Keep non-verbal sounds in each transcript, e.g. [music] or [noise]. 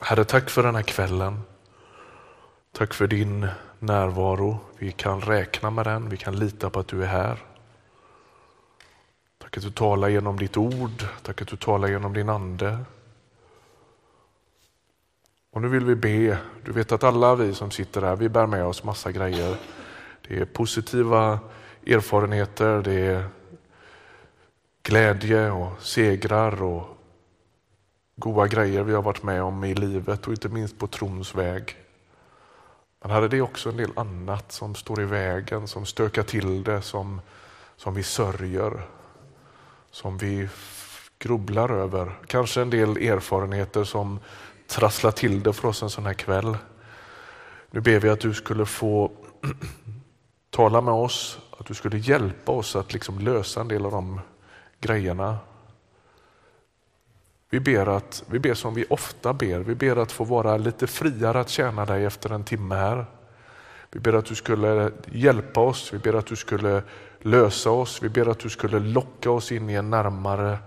Herre, tack för den här kvällen. Tack för din närvaro. Vi kan räkna med den, vi kan lita på att du är här. Tack att du talar genom ditt ord, tack att du talar genom din ande. Och nu vill vi be, du vet att alla vi som sitter här, vi bär med oss massa grejer. Det är positiva erfarenheter, det är glädje och segrar och goda grejer vi har varit med om i livet och inte minst på trons väg. Men här är det också en del annat som står i vägen, som stökar till det, som, som vi sörjer, som vi grubblar över. Kanske en del erfarenheter som trasslar till det för oss en sån här kväll. Nu ber vi att du skulle få [clears throat] tala med oss, att du skulle hjälpa oss att liksom lösa en del av de grejerna. Vi ber, att, vi ber som vi ofta ber, vi ber att få vara lite friare att tjäna dig efter en timme här. Vi ber att du skulle hjälpa oss, vi ber att du skulle lösa oss, vi ber att du skulle locka oss in i en närmare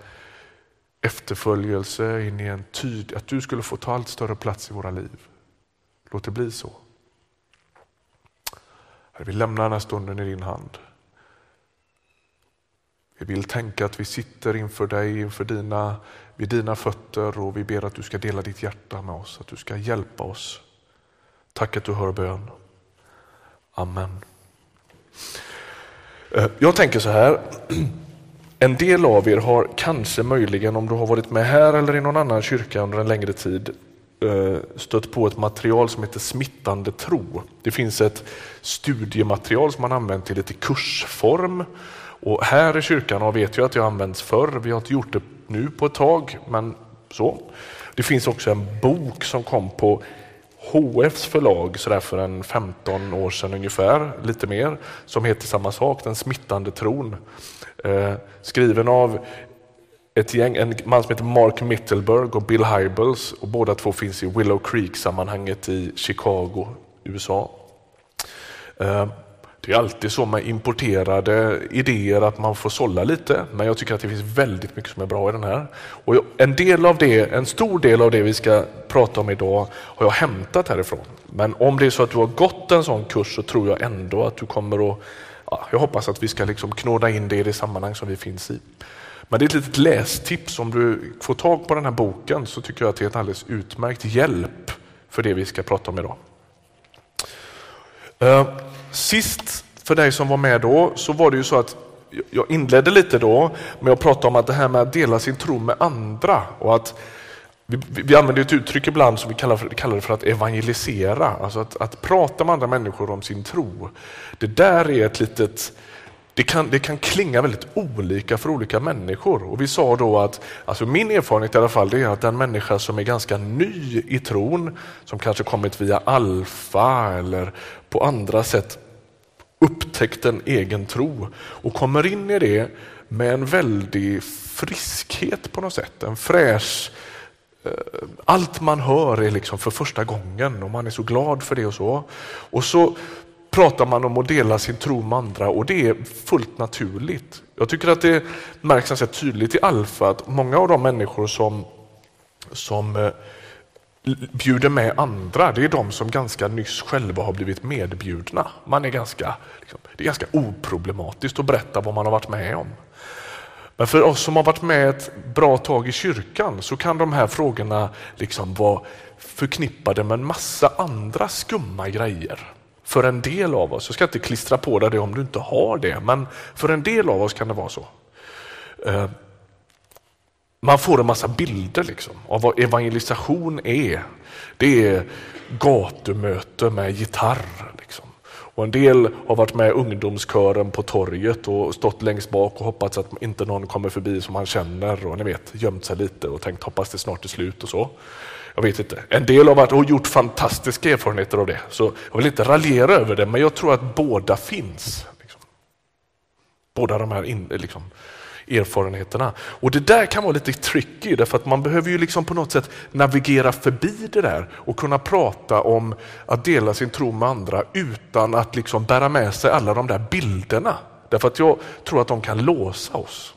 efterföljelse, in i en tyd, att du skulle få ta allt större plats i våra liv. Låt det bli så. Herre, Vi lämnar den här stunden i din hand. Vi vill tänka att vi sitter inför dig, inför dina, vid dina fötter och vi ber att du ska dela ditt hjärta med oss, att du ska hjälpa oss. Tack att du hör bön. Amen. Eh, jag tänker så här, [clears throat] en del av er har kanske möjligen, om du har varit med här eller i någon annan kyrka under en längre tid, eh, stött på ett material som heter smittande tro. Det finns ett studiematerial som man använt till lite kursform och här i kyrkan vet jag att det har använts förr. Vi har inte gjort det nu på ett tag, men så. Det finns också en bok som kom på HFs förlag så där för en 15 år sedan ungefär, lite mer, som heter samma sak, Den smittande tron. Eh, skriven av ett gäng, en man som heter Mark Mittelberg och Bill Hybels och båda två finns i Willow Creek-sammanhanget i Chicago, USA. Eh, det är alltid så med importerade idéer att man får sålla lite, men jag tycker att det finns väldigt mycket som är bra i den här. Och en, del av det, en stor del av det vi ska prata om idag har jag hämtat härifrån. Men om det är så att du har gått en sån kurs så tror jag ändå att du kommer att... Ja, jag hoppas att vi ska liksom knåda in det i det sammanhang som vi finns i. Men det är ett litet lästips. Om du får tag på den här boken så tycker jag att det är ett alldeles utmärkt hjälp för det vi ska prata om idag. Eh, Sist för dig som var med då så var det ju så att jag inledde lite då med att prata om att det här med att dela sin tro med andra och att vi, vi använder ett uttryck ibland som vi kallar, för, kallar det för att evangelisera, alltså att, att prata med andra människor om sin tro. Det där är ett litet det kan, det kan klinga väldigt olika för olika människor. Och Vi sa då att, alltså min erfarenhet i alla fall, det är att den människa som är ganska ny i tron, som kanske kommit via alfa eller på andra sätt upptäckt en egen tro och kommer in i det med en väldig friskhet på något sätt, en fräsch eh, allt man hör är liksom för första gången och man är så glad för det och så. Och så pratar man om att dela sin tro med andra och det är fullt naturligt. Jag tycker att det märks ganska tydligt i Alfa att många av de människor som, som eh, bjuder med andra, det är de som ganska nyss själva har blivit medbjudna. Man är ganska, liksom, det är ganska oproblematiskt att berätta vad man har varit med om. Men för oss som har varit med ett bra tag i kyrkan så kan de här frågorna liksom vara förknippade med en massa andra skumma grejer för en del av oss. Jag ska inte klistra på dig det om du inte har det, men för en del av oss kan det vara så. Eh, man får en massa bilder liksom, av vad evangelisation är. Det är gatumöte med gitarr. Liksom. Och en del har varit med i ungdomskören på torget och stått längst bak och hoppats att inte någon kommer förbi som man känner och ni vet, gömt sig lite och tänkt hoppas det snart är slut och så. Jag vet inte. En del har varit och gjort fantastiska erfarenheter av det. Så jag vill inte raljera över det, men jag tror att båda finns. Liksom. Båda de här in, liksom, erfarenheterna. Och det där kan vara lite tricky, därför att man behöver ju liksom på något sätt navigera förbi det där och kunna prata om att dela sin tro med andra utan att liksom bära med sig alla de där bilderna. Därför att jag tror att de kan låsa oss.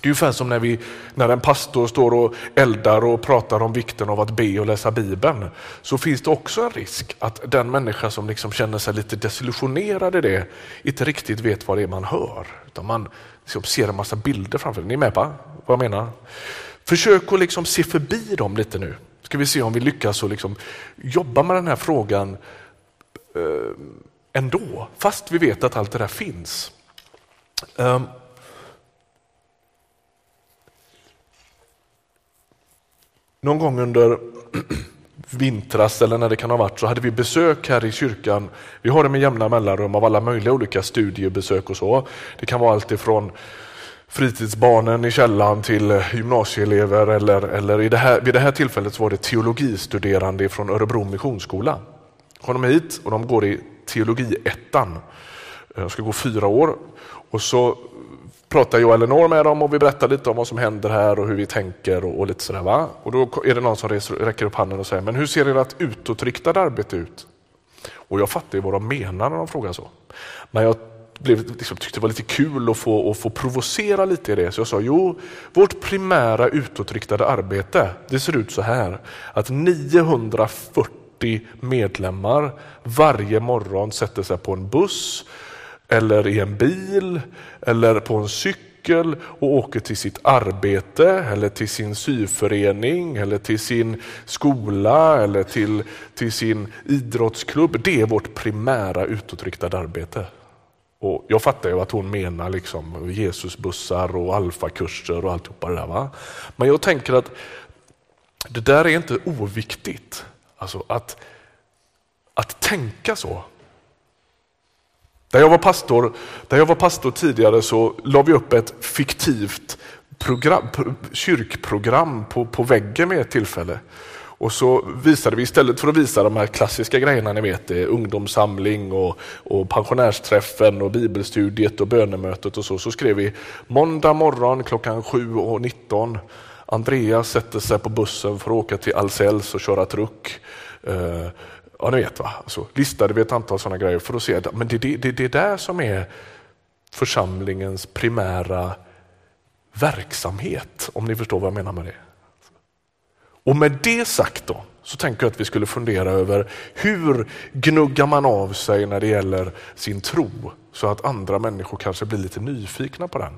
Det är ungefär som när, vi, när en pastor står och eldar och pratar om vikten av att be och läsa Bibeln. Så finns det också en risk att den människa som liksom känner sig lite desillusionerad i det inte riktigt vet vad det är man hör. Utan man liksom ser en massa bilder framför sig. Ni är med på vad jag menar? Försök att liksom se förbi dem lite nu. Ska vi se om vi lyckas och liksom jobba med den här frågan eh, ändå, fast vi vet att allt det där finns. Ehm, Någon gång under vintras eller när det kan ha varit så hade vi besök här i kyrkan. Vi har det med jämna mellanrum av alla möjliga olika studiebesök och så. Det kan vara allt ifrån fritidsbarnen i källan till gymnasieelever eller, eller i det här, vid det här tillfället så var det teologistuderande från Örebro Missionsskola. Kom de hit och de går i teologiettan. De ska gå fyra år och så pratar jag och Elinor med dem och vi berättar lite om vad som händer här och hur vi tänker och, och lite sådär. Va? Och då är det någon som reser, räcker upp handen och säger, men hur ser ert utåtriktade arbete ut? Och jag fattar ju vad de menar när de frågar så. Men jag blev, liksom, tyckte det var lite kul att få, att få provocera lite i det. Så jag sa, jo, vårt primära utåtriktade arbete, det ser ut så här. Att 940 medlemmar varje morgon sätter sig på en buss eller i en bil eller på en cykel och åker till sitt arbete eller till sin syförening eller till sin skola eller till, till sin idrottsklubb. Det är vårt primära utåtriktade arbete. Och jag fattar ju att hon menar liksom Jesusbussar och alfakurser och alltihopa det där. Va? Men jag tänker att det där är inte oviktigt. Alltså att, att tänka så. Där jag var pastor, där jag var pastor tidigare så la vi upp ett fiktivt program, kyrkprogram på, på väggen med ett tillfälle. Och så visade vi istället för att visa de här klassiska grejerna, ni vet det, ungdomssamling och, och pensionärsträffen och bibelstudiet och bönemötet och så, så skrev vi måndag morgon klockan 7.19 Andreas sätter sig på bussen för att åka till Alsells och köra truck. Eh, Ja, ni vet va. Så listade vi ett antal sådana grejer för att se att men det är det, det, där som är församlingens primära verksamhet, om ni förstår vad jag menar med det. Och med det sagt då, så tänker jag att vi skulle fundera över hur gnuggar man av sig när det gäller sin tro så att andra människor kanske blir lite nyfikna på den.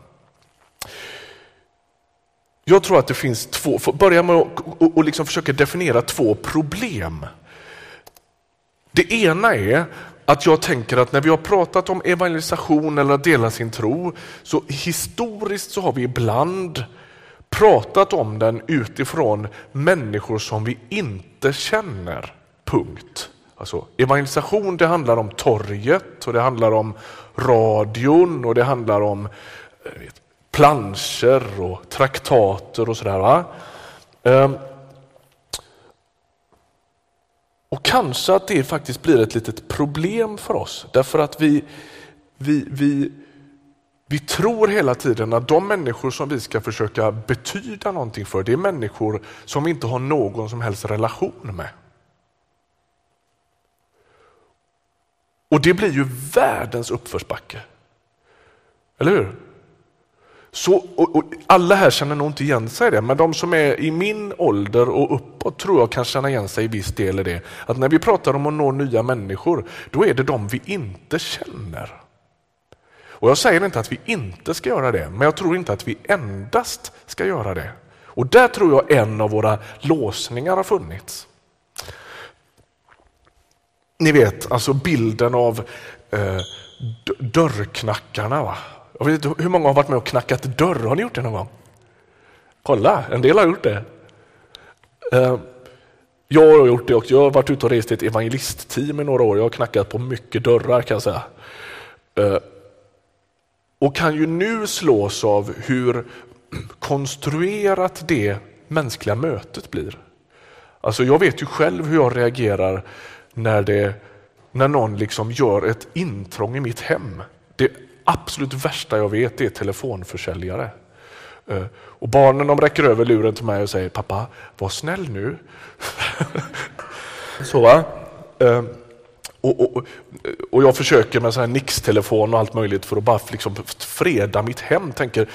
Jag tror att det finns två, börja med att och, och liksom försöka definiera två problem det ena är att jag tänker att när vi har pratat om evangelisation eller att dela sin tro, så historiskt så har vi ibland pratat om den utifrån människor som vi inte känner. Punkt. Alltså, evangelisation det handlar om torget och det handlar om radion och det handlar om vet, planscher och traktater och sådär och kanske att det faktiskt blir ett litet problem för oss därför att vi, vi, vi, vi tror hela tiden att de människor som vi ska försöka betyda någonting för, det är människor som vi inte har någon som helst relation med. Och det blir ju världens uppförsbacke. Eller hur? Så, och, och alla här känner nog inte igen sig i det, men de som är i min ålder och uppåt tror jag kan känna igen sig i viss del i det. Att när vi pratar om att nå nya människor, då är det de vi inte känner. Och Jag säger inte att vi inte ska göra det, men jag tror inte att vi endast ska göra det. Och där tror jag en av våra låsningar har funnits. Ni vet, alltså bilden av eh, dörrknackarna. Va? Jag vet inte, hur många har varit med och knackat dörr? Har ni gjort det någon gång? Kolla, en del har gjort det. Eh, jag har gjort det också. Jag har varit ute och rest i ett evangelistteam i några år. Jag har knackat på mycket dörrar kan jag säga. Eh, och kan ju nu slås av hur [clears throat] konstruerat det mänskliga mötet blir. Alltså jag vet ju själv hur jag reagerar när, det, när någon liksom gör ett intrång i mitt hem. Det absolut värsta jag vet är telefonförsäljare. Eh, och barnen de räcker över luren till mig och säger pappa, var snäll nu. [laughs] Så va? Eh, och, och, och jag försöker med sån Nix-telefon och allt möjligt för att bara liksom freda mitt hem. Tänker,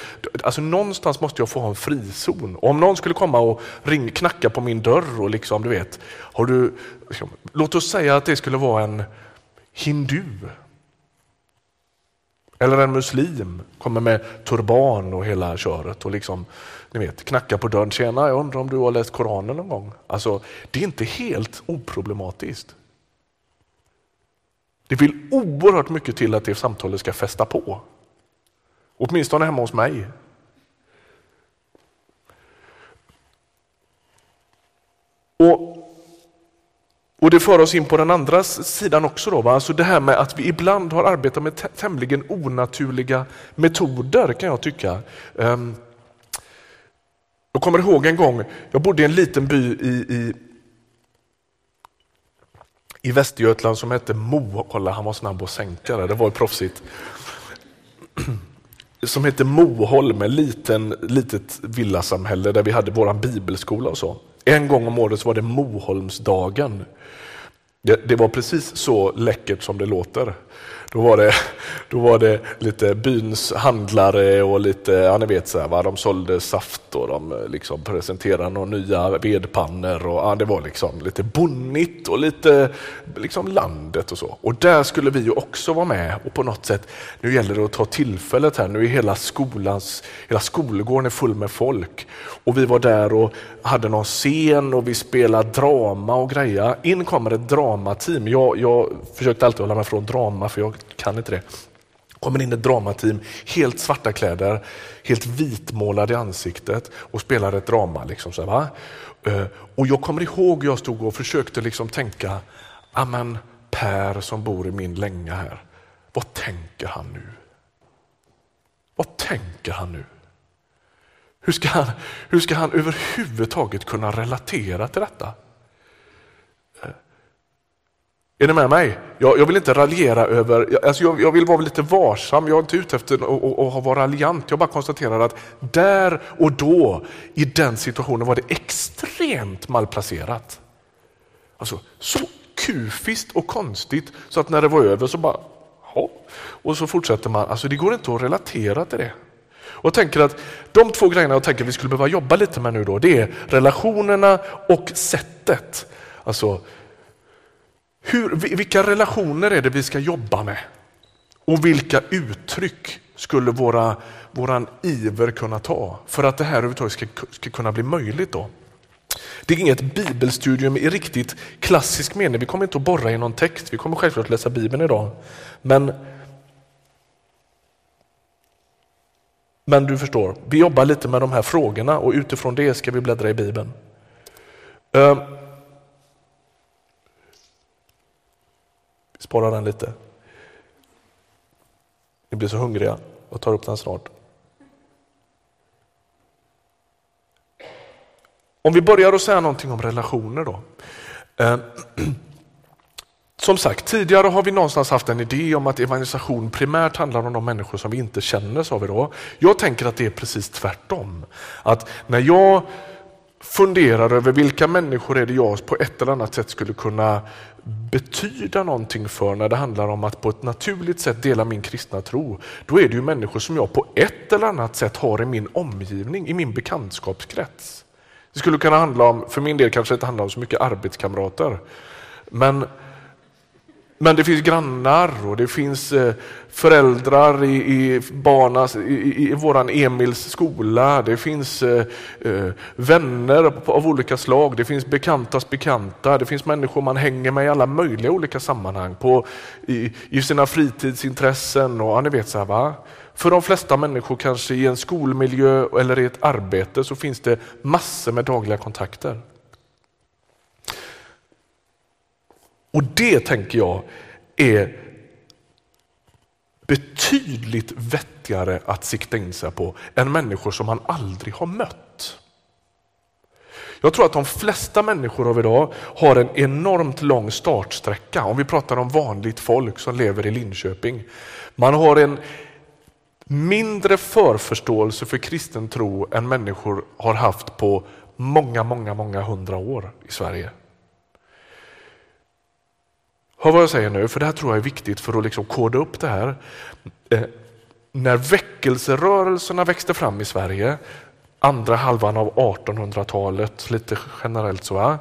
alltså någonstans måste jag få ha en frizon. Och om någon skulle komma och ring, knacka på min dörr och liksom, du vet, har du, liksom, låt oss säga att det skulle vara en hindu. Eller en muslim kommer med turban och hela köret och liksom, ni vet, knackar på dörren. Tjena, jag undrar om du har läst Koranen någon gång? Alltså, det är inte helt oproblematiskt. Det vill oerhört mycket till att det samtalet ska fästa på. Åtminstone hemma hos mig. Och, och Det för oss in på den andra sidan också. Då, va? Alltså det här med att vi ibland har arbetat med tämligen onaturliga metoder kan jag tycka. Ehm, jag kommer ihåg en gång, jag bodde i en liten by i, i i Västergötland som hette Mo. Kolla, han var snabb att sänka det, det var ju proffsigt. [clears throat] Som hette Moholm, ett litet villasamhälle där vi hade vår bibelskola och så. En gång om året var det Moholmsdagen. Det, det var precis så läckert som det låter. Då var det, då var det lite byns handlare och lite, ja ni vet så här, va? de sålde saft och de eh, liksom presenterade några nya vedpannor och ja, det var liksom lite bonnigt och lite liksom landet och så. Och där skulle vi ju också vara med och på något sätt, nu gäller det att ta tillfället här, nu är hela skolans, hela skolgården är full med folk och vi var där och hade någon scen och vi spelade drama och grejer. In kommer ett dramateam. Jag, jag försökte alltid hålla mig från drama för jag kan inte det. kommer in ett dramateam, helt svarta kläder, helt vitmålade i ansiktet och spelar ett drama. Liksom så, va? Eh, och jag kommer ihåg jag stod och försökte liksom tänka, ah, amen Per som bor i min länga här, vad tänker han nu? Vad tänker han nu? Hur ska han, hur ska han överhuvudtaget kunna relatera till detta? Eh, är ni med mig? Jag, jag vill inte raljera över, alltså jag, jag, vill vara lite varsam, jag är inte ute efter att vara raljant. Jag bara konstaterar att där och då, i den situationen var det extremt malplacerat. Alltså, så kufiskt och konstigt så att när det var över så bara, ja. Och så fortsätter man. Alltså det går inte att relatera till det. Och jag tänker att de två grejerna jag tänker vi skulle behöva jobba lite med nu då, det är relationerna och sättet. Alltså hur, vilka relationer är det vi ska jobba med? Och vilka uttryck skulle våra, våran iver kunna ta för att det här överhuvudtaget ska, ska kunna bli möjligt? då? Det är inget bibelstudium i riktigt klassisk mening. Vi kommer inte att borra i någon text. Vi kommer självklart läsa Bibeln idag. Men, men du förstår, vi jobbar lite med de här frågorna och utifrån det ska vi bläddra i Bibeln. Ehm, vi sparar den lite. Ni blir så hungriga. Jag tar upp den snart. Om vi börjar att säga någonting om relationer då. Ehm, [clears throat] Som sagt, tidigare har vi någonstans haft en idé om att evangelisation primärt handlar om de människor som vi inte känner, sa vi då. Jag tänker att det är precis tvärtom. Att när jag funderar över vilka människor är det jag på ett eller annat sätt skulle kunna betyda någonting för när det handlar om att på ett naturligt sätt dela min kristna tro, då är det ju människor som jag på ett eller annat sätt har i min omgivning, i min bekantskapskrets. Det skulle kunna handla om, för min del kanske det inte handlar om så mycket arbetskamrater, men men det finns grannar och det finns eh, föräldrar i, i, barnas, i, i våran Emils skola. Det finns eh, eh vänner av olika slag. Det finns bekantas bekanta. Det finns människor man hänger med i alla möjliga olika sammanhang. På, i, i sina fritidsintressen och ja, ni vet så här, va? För de flesta människor kanske i en skolmiljö eller i ett arbete så finns det massor med dagliga kontakter. Och det tänker jag är betydligt vettigare att sikta in sig på än människor som man aldrig har mött. Jag tror att de flesta människor av idag har en enormt lång startsträcka. Om vi pratar om vanligt folk som lever i Linköping. Man har en mindre förförståelse för kristen tro än människor har haft på många, många, många hundra år i Sverige. Hör vad jag säger nu, för det här tror jag är viktigt för att liksom koda upp det här. Eh, när väckelserörelserna växte fram i Sverige, andra halvan av 1800-talet, lite generellt så,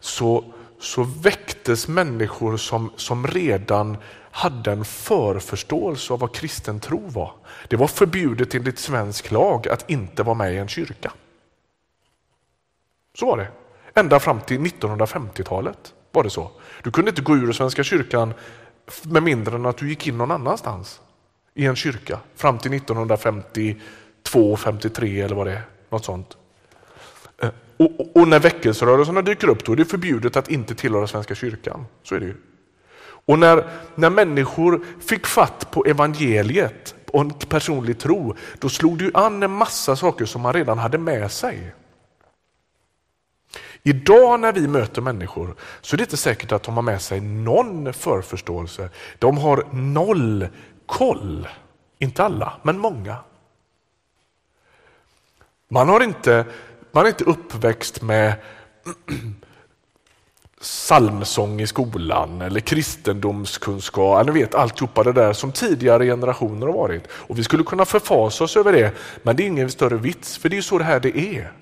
så, så väcktes människor som, som redan hade en förförståelse av vad kristen tro var. Det var förbjudet enligt svensk lag att inte vara med i en kyrka. Så var det. Ända fram till 1950-talet var det så. Du kunde inte gå ur Svenska kyrkan med mindre än att du gick in någon annanstans i en kyrka fram till 1952, 53 eller vad det är. Något sånt. Eh, och, och, och när väckelserörelserna dyker upp då är det förbjudet att inte tillhöra Svenska kyrkan. Så är det ju. Och när, när människor fick fatt på evangeliet och en personlig tro, då slog det an en massa saker som man redan hade med sig. Idag när vi möter människor så är det inte säkert att de har med sig någon förförståelse. De har noll koll. Inte alla, men många. Man har inte, man är inte uppväxt med [clears throat] psalmsång i skolan eller kristendomskunskap. Ni vet alltihopa det där som tidigare generationer har varit. Och Vi skulle kunna förfasa oss över det, men det är ingen större vits, för det är så det här det är.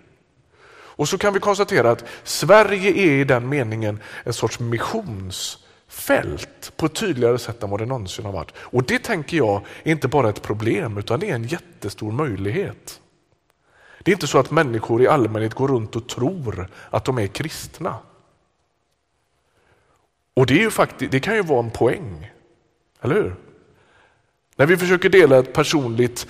Och så kan vi konstatera att Sverige är i den meningen en sorts missionsfält på ett tydligare sätt än vad det någonsin har varit. Och det tänker jag är inte bara ett problem utan det är en jättestor möjlighet. Det är inte så att människor i allmänhet går runt och tror att de är kristna. Och det, är ju faktiskt, det kan ju vara en poäng, eller hur? När vi försöker dela ett personligt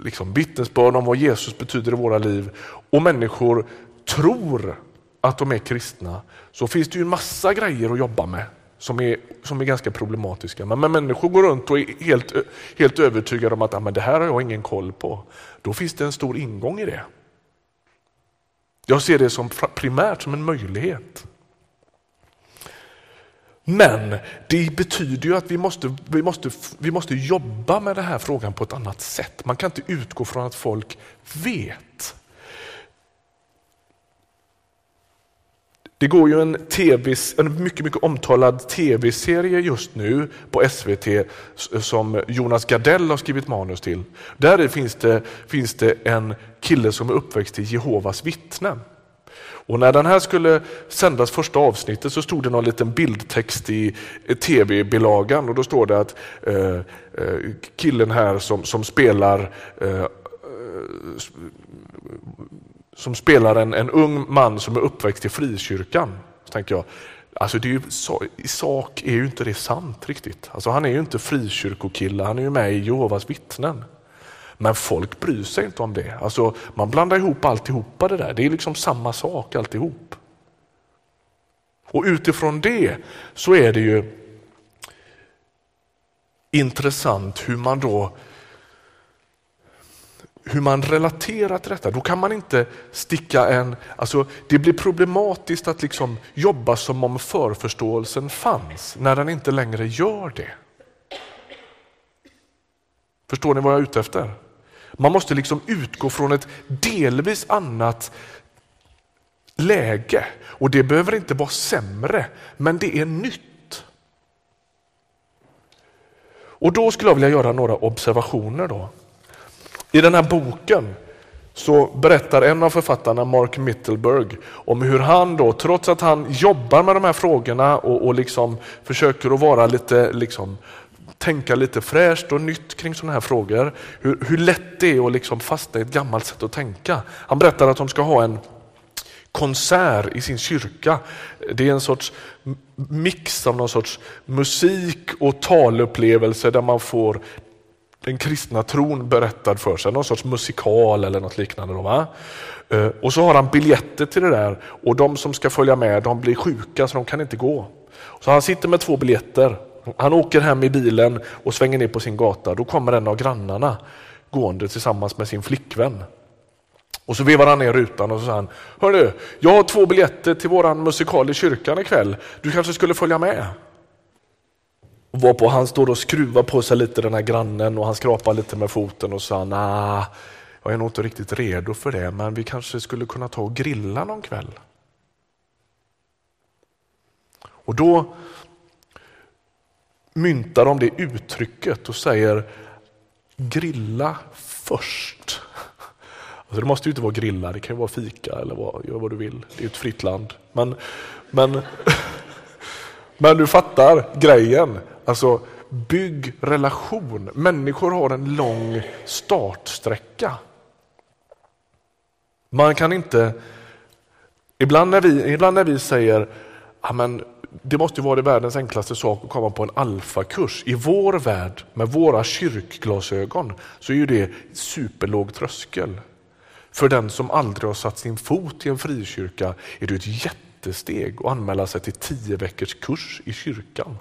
liksom, vittnesbörd om vad Jesus betyder i våra liv och människor tror att de är kristna så finns det ju en massa grejer att jobba med som är, som är ganska problematiska. Men, men människor går runt och är helt, helt övertygade om att ah, men det här har jag ingen koll på. Då finns det en stor ingång i det. Jag ser det som primärt som en möjlighet. Men det betyder ju att vi måste, vi, måste, vi måste jobba med den här frågan på ett annat sätt. Man kan inte utgå från att folk vet. Det går ju en, TV, en mycket, mycket omtalad tv-serie just nu på SVT som Jonas Gardell har skrivit manus till. Där finns det, finns det en kille som är uppväxt i Jehovas vittnen. Och när den här skulle sändas första avsnittet så stod det någon liten bildtext i tv-bilagan och då står det att eh, eh, killen här som, som spelar eh, eh som spelar en, en ung man som är uppväxt i frikyrkan. Så tänker jag, alltså det är ju, i sak är ju inte det sant riktigt. Alltså han är ju inte frikyrkokille, han är ju med i Jehovas vittnen. Men folk bryr sig inte om det. Alltså, man blandar ihop alltihopa det där. Det är liksom samma sak alltihop. Och utifrån det så är det ju intressant hur man då hur man relaterar till detta. Då kan man inte sticka en... Alltså, det blir problematiskt att liksom jobba som om förförståelsen fanns när den inte längre gör det. Förstår ni vad jag är ute efter? Man måste liksom utgå från ett delvis annat läge. Och det behöver inte vara sämre, men det är nytt. Och då skulle jag vilja göra några observationer. då. I den här boken så berättar en av författarna, Mark Mittelberg, om hur han då, trots att han jobbar med de här frågorna och, och liksom försöker att vara lite liksom, tänka lite fräscht och nytt kring sådana här frågor. Hur, hur lätt det är att liksom fastna i ett gammalt sätt att tänka. Han berättar att de ska ha en konsert i sin kyrka. Det är en sorts mix av någon sorts musik och talupplevelse där man får den kristna tron berättad för sig, någon sorts musikal eller något liknande. Då, va? Eh, och så har han biljetter till det där och de som ska följa med de blir sjuka så de kan inte gå. Så han sitter med två biljetter han åker hem i bilen och svänger ner på sin gata. Då kommer en av grannarna gående tillsammans med sin flickvän. Och så vevar han ner rutan och så säger han, Hörru, jag har två biljetter till våran musikal i kyrkan ikväll. Du kanske skulle följa med? Och varpå han står och skruvar på sig lite den här grannen och han skrapar lite med foten och sa, nah, jag är nog inte riktigt redo för det, men vi kanske skulle kunna ta och grilla någon kväll. Och då myntar de det uttrycket och säger grilla först. Alltså det måste ju inte vara grilla, det kan ju vara fika eller vad, gör vad du vill. Det är ett fritt land. Men, men, [laughs] men du fattar grejen. Alltså bygg relation. Människor har en lång startsträcka. Man kan inte... Ibland när vi, ibland när vi säger att det måste vara det världens enklaste sak att komma på en alfakurs. I vår värld, med våra kyrkglasögon, så är det superlåg tröskel. För den som aldrig har satt sin fot i en frikyrka är det ett jättesteg att anmäla sig till tio veckors kurs i kyrkan.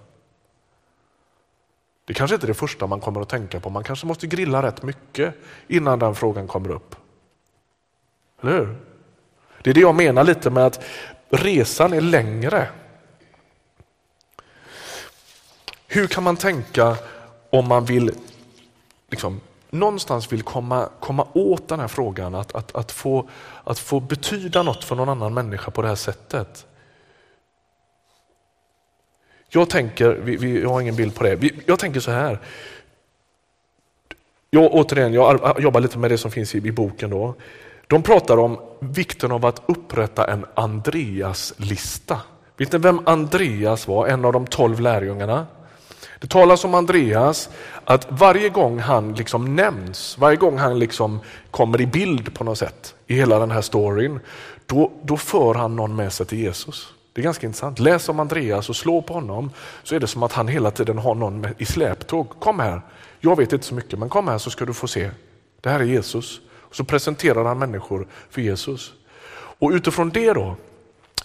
Det kanske inte är det första man kommer att tänka på. Man kanske måste grilla rätt mycket innan den frågan kommer upp. Eller hur? Det är det jag menar lite med att resan är längre. Hur kan man tänka om man vill liksom, någonstans vill komma, komma åt den här frågan, att, att, att, få, att få betyda något för någon annan människa på det här sättet? Jag tänker, vi, vi, jag har ingen bild på det, vi, jag tänker så här. Jag, återigen, jag jobbar lite med det som finns i, i boken. då. De pratar om vikten av att upprätta en Andreas-lista. Vet ni vem Andreas var? En av de tolv lärjungarna. Det talas om Andreas att varje gång han liksom nämns, varje gång han liksom kommer i bild på något sätt i hela den här storyn, då, då för han någon med sig till Jesus. Det är ganska intressant. Läs om Andreas och slå på honom så är det som att han hela tiden har någon i släptåg. Kom här, jag vet inte så mycket men kom här så ska du få se. Det här är Jesus. Så presenterar han människor för Jesus. Och utifrån det då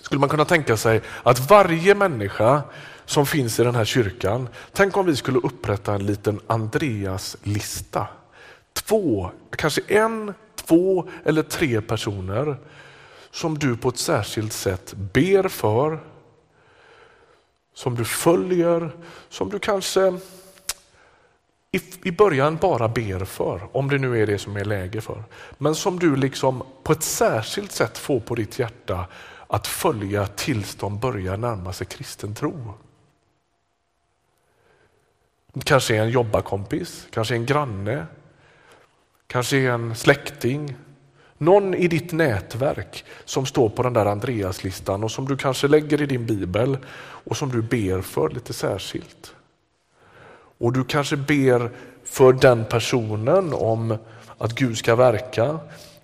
skulle man kunna tänka sig att varje människa som finns i den här kyrkan, tänk om vi skulle upprätta en liten Andreas-lista. Två, kanske en, två eller tre personer som du på ett särskilt sätt ber för, som du följer, som du kanske i, i början bara ber för, om det nu är det som är läge för. Men som du liksom på ett särskilt sätt får på ditt hjärta att följa tills de börjar närma sig kristen tro. Kanske en jobbarkompis, kanske en granne, kanske en släkting. Någon i ditt nätverk som står på den där Andreaslistan och som du kanske lägger i din bibel och som du ber för lite särskilt. Och du kanske ber för den personen om att Gud ska verka.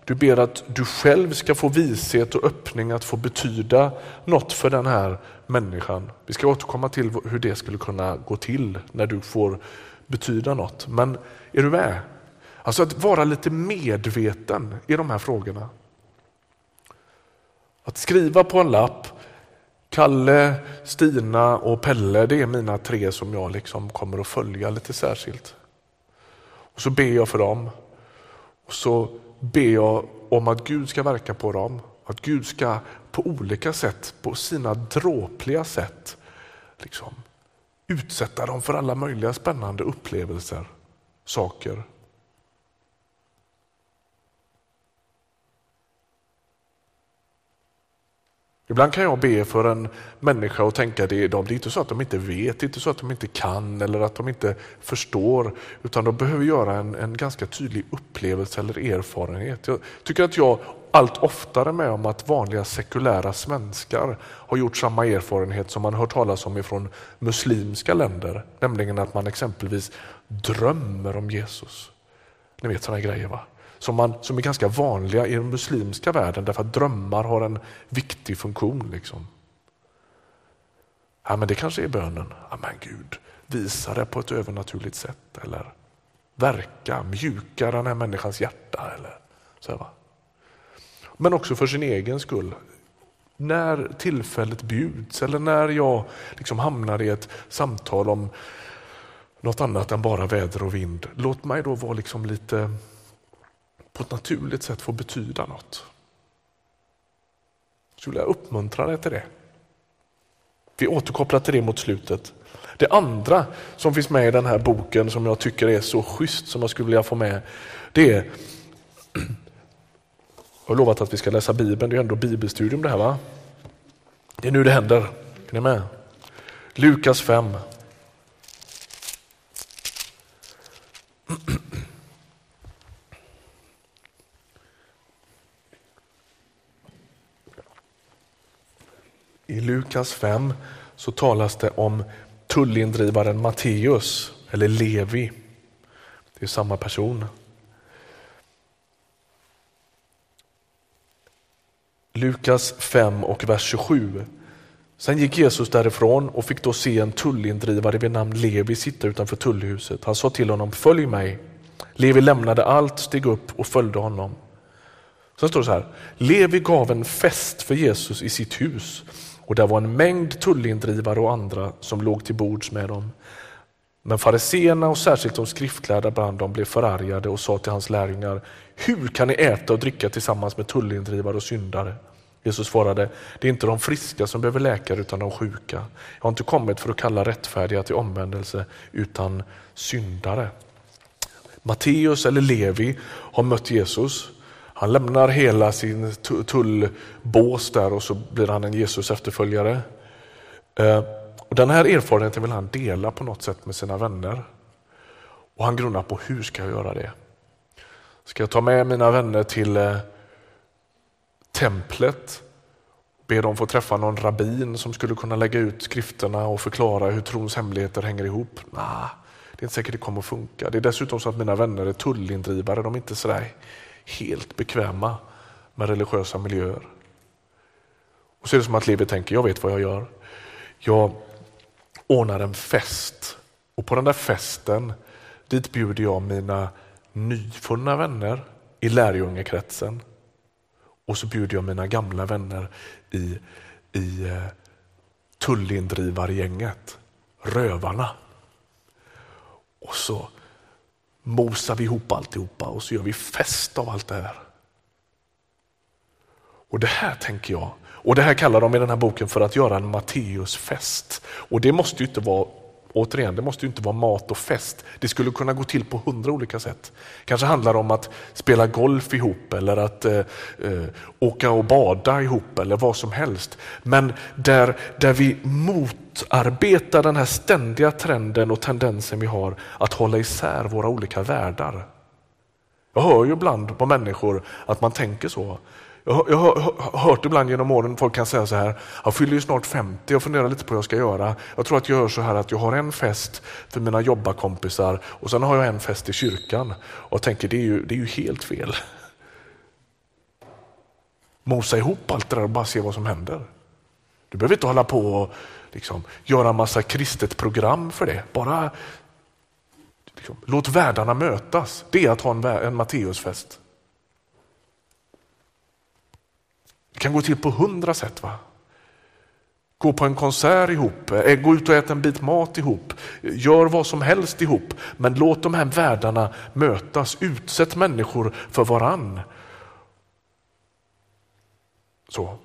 Du ber att du själv ska få vishet och öppning att få betyda något för den här människan. Vi ska återkomma till hur det skulle kunna gå till när du får betyda något. Men är du med? Alltså att vara lite medveten i de här frågorna. Att skriva på en lapp Kalle, Stina och Pelle, det är mina tre som jag liksom kommer att följa lite särskilt. Och Så ber jag för dem. Och så ber jag om att Gud ska verka på dem. Att Gud ska på olika sätt, på sina dråpliga sätt, liksom, utsätta dem för alla möjliga spännande upplevelser, saker. Ibland kan jag be för en människa och tänka det, det är inte så att de inte vet, det är inte så att de inte kan eller att de inte förstår, utan de behöver göra en, en ganska tydlig upplevelse eller erfarenhet. Jag tycker att jag allt oftare med om att vanliga sekulära svenskar har gjort samma erfarenhet som man hört talas om ifrån muslimska länder, nämligen att man exempelvis drömmer om Jesus. Ni vet sådana grejer va? Som, man, som är ganska vanliga i den muslimska världen därför att drömmar har en viktig funktion. Liksom. Ja, men det kanske är bönen. Ja, men Gud, visa det på ett övernaturligt sätt eller verka, mjuka den här människans hjärta. Eller, så va? Men också för sin egen skull. När tillfället bjuds eller när jag liksom hamnar i ett samtal om något annat än bara väder och vind. Låt mig då vara liksom lite på ett naturligt sätt får betyda något. Så vill jag uppmuntra dig till det. Vi återkopplar till det mot slutet. Det andra som finns med i den här boken som jag tycker är så schysst som jag skulle vilja få med, det är jag har lovat att vi ska läsa Bibeln, det är ändå bibelstudium det här va? Det är nu det händer. Är ni med? Lukas 5. I Lukas 5 så talas det om tullindrivaren Matteus, eller Levi. Det är samma person. Lukas 5 och vers 27. Sen gick Jesus därifrån och fick då se en tullindrivare vid namn Levi sitta utanför tullhuset. Han sa till honom, följ mig. Levi lämnade allt, steg upp och följde honom. Sen står det så här, Levi gav en fest för Jesus i sitt hus och där var en mängd tullindrivare och andra som låg till bords med dem. Men fariseerna och särskilt de skriftlärda bland dem blev förargade och sa till hans lärjungar, hur kan ni äta och dricka tillsammans med tullindrivare och syndare? Jesus svarade, det är inte de friska som behöver läkare utan de sjuka. Jag har inte kommit för att kalla rättfärdiga till omvändelse utan syndare. Matteus eller Levi har mött Jesus. Han lämnar hela sin tullbås där och så blir han en Jesus efterföljare. Eh, och den här erfarenheten vill han dela på något sätt med sina vänner. Och han grundar på hur ska jag göra det? Ska jag ta med mina vänner till eh, templet, be dem få träffa någon rabbin som skulle kunna lägga ut skrifterna och förklara hur trons hemligheter hänger ihop? Nah, det är inte säkert det kommer att funka. Det är dessutom så att mina vänner är tullindrivare, de är inte sådär helt bekväma med religiösa miljöer. Och så är det som att livet tänker, jag vet vad jag gör. Jag ordnar en fest och på den där festen dit bjuder jag mina nyfunna vänner i lärjungekretsen och så bjuder jag mina gamla vänner i, i eh, tullindrivargänget, rövarna. Och så mosar vi ihop alltihopa och så gör vi fest av allt det här. Och det här tänker jag, och det här kallar de i den här boken för att göra en Matteusfest. Och det måste ju inte vara Återigen, det måste ju inte vara mat och fest. Det skulle kunna gå till på hundra olika sätt. kanske handlar det om att spela golf ihop eller att eh, eh, åka och bada ihop eller vad som helst. Men där, där vi motarbetar den här ständiga trenden och tendensen vi har att hålla isär våra olika världar. Jag hör ju ibland på människor att man tänker så. Jag, har hört ibland genom åren folk kan säga så här, jag fyller ju snart 50 och funderar lite på vad jag ska göra. Jag tror att jag gör så här att jag har en fest för mina jobbarkompisar och sen har jag en fest i kyrkan. Och jag tänker det är ju, det är ju helt fel. Mosa ihop allt det där och bara se vad som händer. Du behöver inte hålla på och liksom, göra en massa kristet program för det. Bara liksom, låt världarna mötas. Det är att ha en, en Matteusfest. Det kan gå till på hundra sätt. va? Gå på en konsert ihop, eh, gå ut och äta en bit mat ihop, gör vad som helst ihop. Men låt de här världarna mötas, utsätt människor för varann. Så.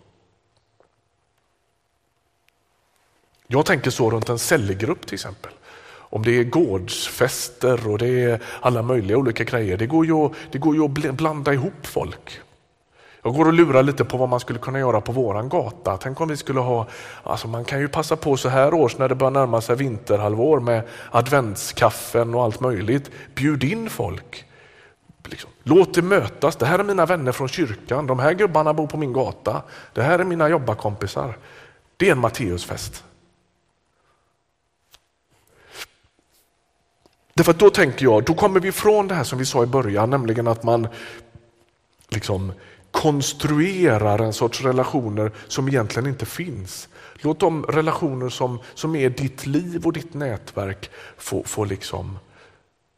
Jag tänker så runt en cellgrupp till exempel. Om det är gårdsfester och det är alla möjliga olika grejer. Det går ju, det går ju att blanda ihop folk. Jag går och lurar lite på vad man skulle kunna göra på våran gata. Tänk om vi skulle ha, alltså man kan ju passa på så här års när det börjar närma sig vinterhalvår med adventskaffen och allt möjligt. Bjud in folk. Liksom. Låt det mötas. Det här är mina vänner från kyrkan. De här gubbarna bor på min gata. Det här är mina jobbarkompisar. Det är en Matteusfest. Därför att då tänker jag, då kommer vi ifrån det här som vi sa i början, nämligen att man liksom konstruerar en sorts relationer som egentligen inte finns. Låt de relationer som, som är ditt liv och ditt nätverk få, få liksom,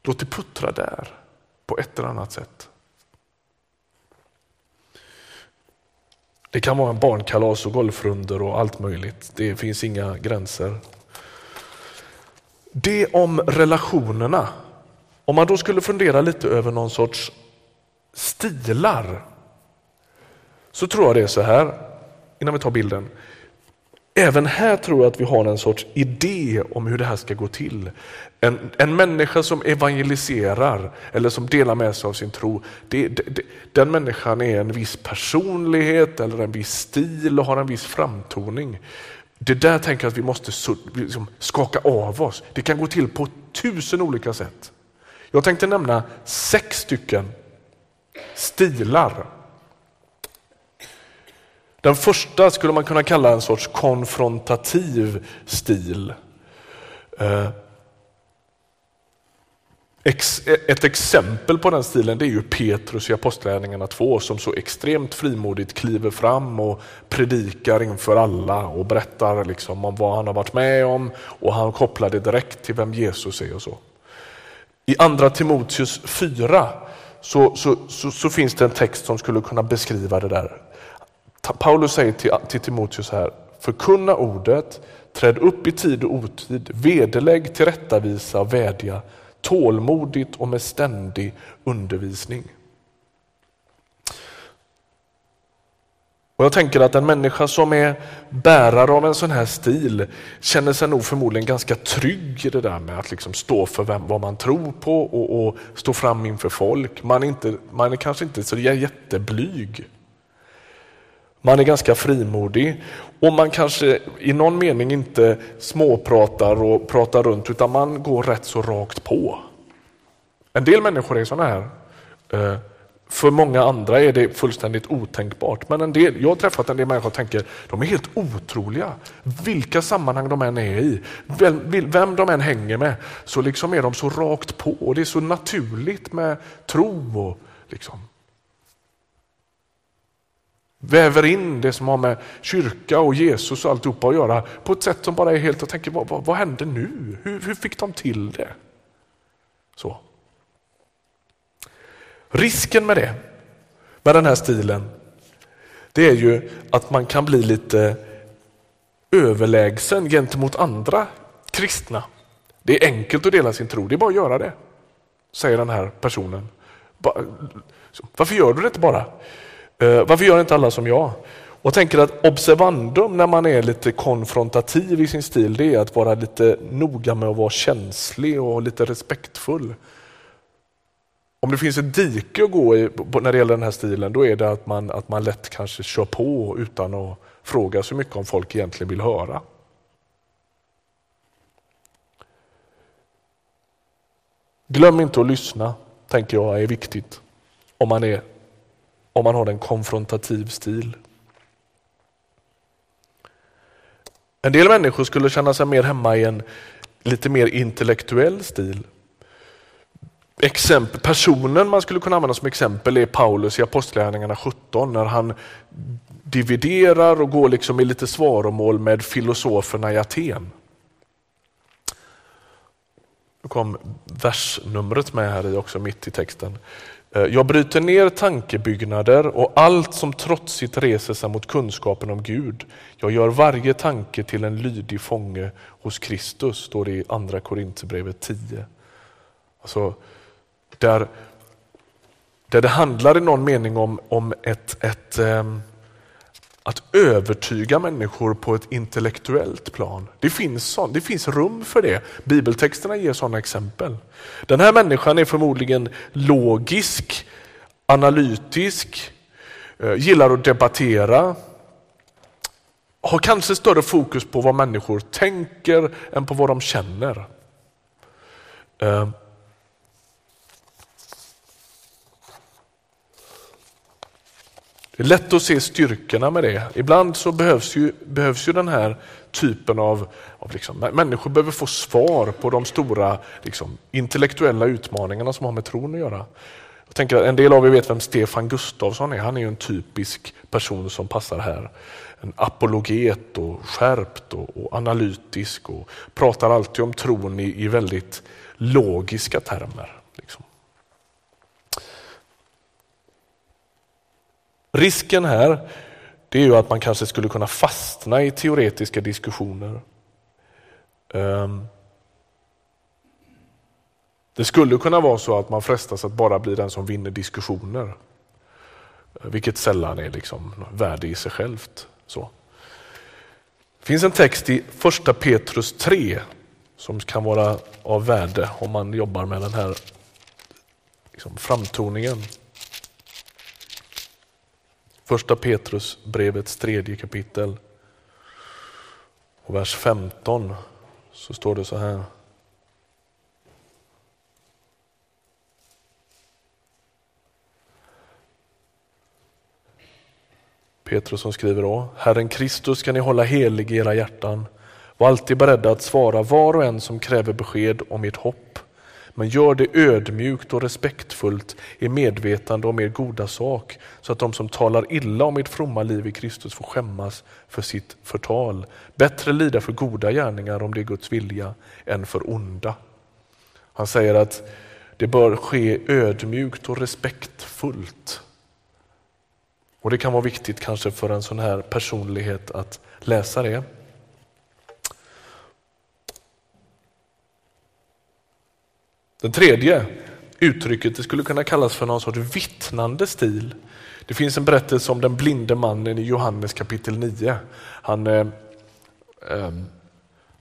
låt det puttra där på ett eller annat sätt. Det kan vara en barnkalas och golfrunder och allt möjligt. Det finns inga gränser. Det om relationerna. Om man då skulle fundera lite över någon sorts stilar så tror jag det är så här, innan vi tar bilden. Även här tror jag att vi har en sorts idé om hur det här ska gå till. En, en människa som evangeliserar eller som delar med sig av sin tro, det, det, den människan är en viss personlighet eller en viss stil och har en viss framtoning. Det där tänker jag att vi måste liksom skaka av oss. Det kan gå till på tusen olika sätt. Jag tänkte nämna sex stycken stilar den första skulle man kunna kalla en sorts konfrontativ stil. Eh, ett exempel på den stilen det är ju Petrus i Apostlagärningarna 2 som så extremt frimodigt kliver fram och predikar inför alla och berättar liksom om vad han har varit med om och han kopplar det direkt till vem Jesus är och så. I andra Timoteus 4 så, så, så, så, finns det en text som skulle kunna beskriva det där. Paulus säger till, till Timoteus här, förkunna ordet, träd upp i tid och otid, vederlägg, tillrättavisa, vädja, tålmodigt och med ständig undervisning. Och Jag tänker att en människa som är bärare av en sån här stil känner sig nog förmodligen ganska trygg i det där med att liksom stå för vem, vad man tror på och, och stå fram inför folk. Man är, inte, man är kanske inte så jätteblyg. Man är ganska frimodig och man kanske i någon mening inte småpratar och pratar runt utan man går rätt så rakt på. En del människor är sådana här. Eh, för många andra är det fullständigt otänkbart. Men en del, jag har träffat en del människor och tänker de är helt otroliga. Vilka sammanhang de än är i, vem, vem de än hänger med, så liksom är de så rakt på. Och Det är så naturligt med tro och liksom, väver in det som har med kyrka och Jesus och alltihopa att göra på ett sätt som bara är helt, och tänker vad, vad, vad hände nu? Hur, hur fick de till det? Så. Risken med det, med den här stilen, det är ju att man kan bli lite överlägsen gentemot andra kristna. Det är enkelt att dela sin tro, det är bara att göra det, säger den här personen. Varför gör du det inte bara? Eh, varför gör inte alla som jag? Och tänker att observandum när man är lite konfrontativ i sin stil, det är att vara lite noga med att vara känslig och lite respektfull. Om det finns ett dike att gå i när det gäller den här stilen, då är det att man, att man lätt kanske kör på utan att fråga så mycket om folk egentligen vill höra. Glöm inte att lyssna, tänker jag är viktigt om man, är, om man har en konfrontativ stil. En del människor skulle känna sig mer hemma i en lite mer intellektuell stil exempel, personen man skulle kunna använda som exempel är Paulus i Apostlagärningarna 17 när han dividerar och går liksom i lite svaromål med filosoferna i Aten. Nu kom versnumret med här i också mitt i texten. Eh, jag bryter ner tankebyggnader och allt som trotsigt reser sig mot kunskapen om Gud. Jag gör varje tanke till en lydig fånge hos Kristus, står det i andra Korinthierbrevet 10. Alltså, där, där det handlar i någon mening om, om ett, ett, um, att övertyga människor på ett intellektuellt plan. Det finns, sån, det finns rum för det. Bibeltexterna ger sådana exempel. Den här människan är förmodligen logisk, analytisk, eh, gillar att debattera, har kanske större fokus på vad människor tänker än på vad de känner. Eh, Det är lätt att se styrkorna med det. Ibland så behövs ju, behövs ju den här typen av, av liksom, människor behöver få svar på de stora liksom, intellektuella utmaningarna som har med tron att göra. Jag tänker att en del av er vet vem Stefan Gustafsson är. Han är ju en typisk person som passar här. En apologet och skärpt och, och analytisk och pratar alltid om tron i, i väldigt logiska termer. Liksom. Risken här det är ju att man kanske skulle kunna fastna i teoretiska diskussioner. Ehm, det skulle kunna vara så att man frestas att bara bli den som vinner diskussioner. Vilket sällan är liksom värde i sig självt. Så. Det finns en text i första Petrus 3 som kan vara av värde om man jobbar med den här liksom, framtoningen. Första Petrus brevets tredje kapitel och vers 15 så står det så här. Petrus som skriver då, Herren Kristus ska ni hålla helig i era hjärtan. Var alltid beredda att svara var och en som kräver besked om ert hopp. Men gör det ödmjukt och respektfullt i medvetande om er goda sak så att de som talar illa om ert fromma liv i Kristus får skämmas för sitt förtal. Bättre lida för goda gärningar om det är Guds vilja än för onda. Han säger att det bör ske ödmjukt och respektfullt. Och Det kan vara viktigt kanske för en sån här personlighet att läsa det. Den tredje uttrycket det skulle kunna kallas för någon sorts vittnande stil. Det finns en berättelse om den blinde mannen i Johannes kapitel 9. Han, eh, eh,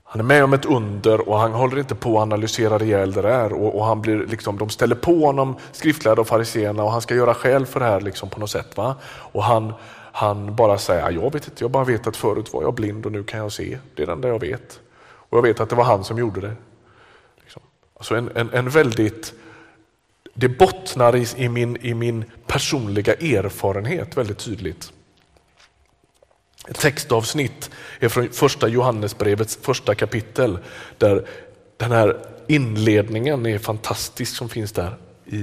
han är med om ett under och han håller inte på att analysera ihjäl det där. Och, och, han blir liksom, de ställer på honom, skriftlärda och fariseerna, och han ska göra skäl för det här liksom på något sätt. Va? Och han, han bara säger, jag vet inte, jag bara vet att förut var jag blind och nu kan jag se. Det är det enda jag vet. Och jag vet att det var han som gjorde det. Alltså en, en, en väldigt, det bottnar i, i, min, i min personliga erfarenhet väldigt tydligt. Ett textavsnitt är från första Johannesbrevets första kapitel där den här inledningen är fantastisk som finns där. I,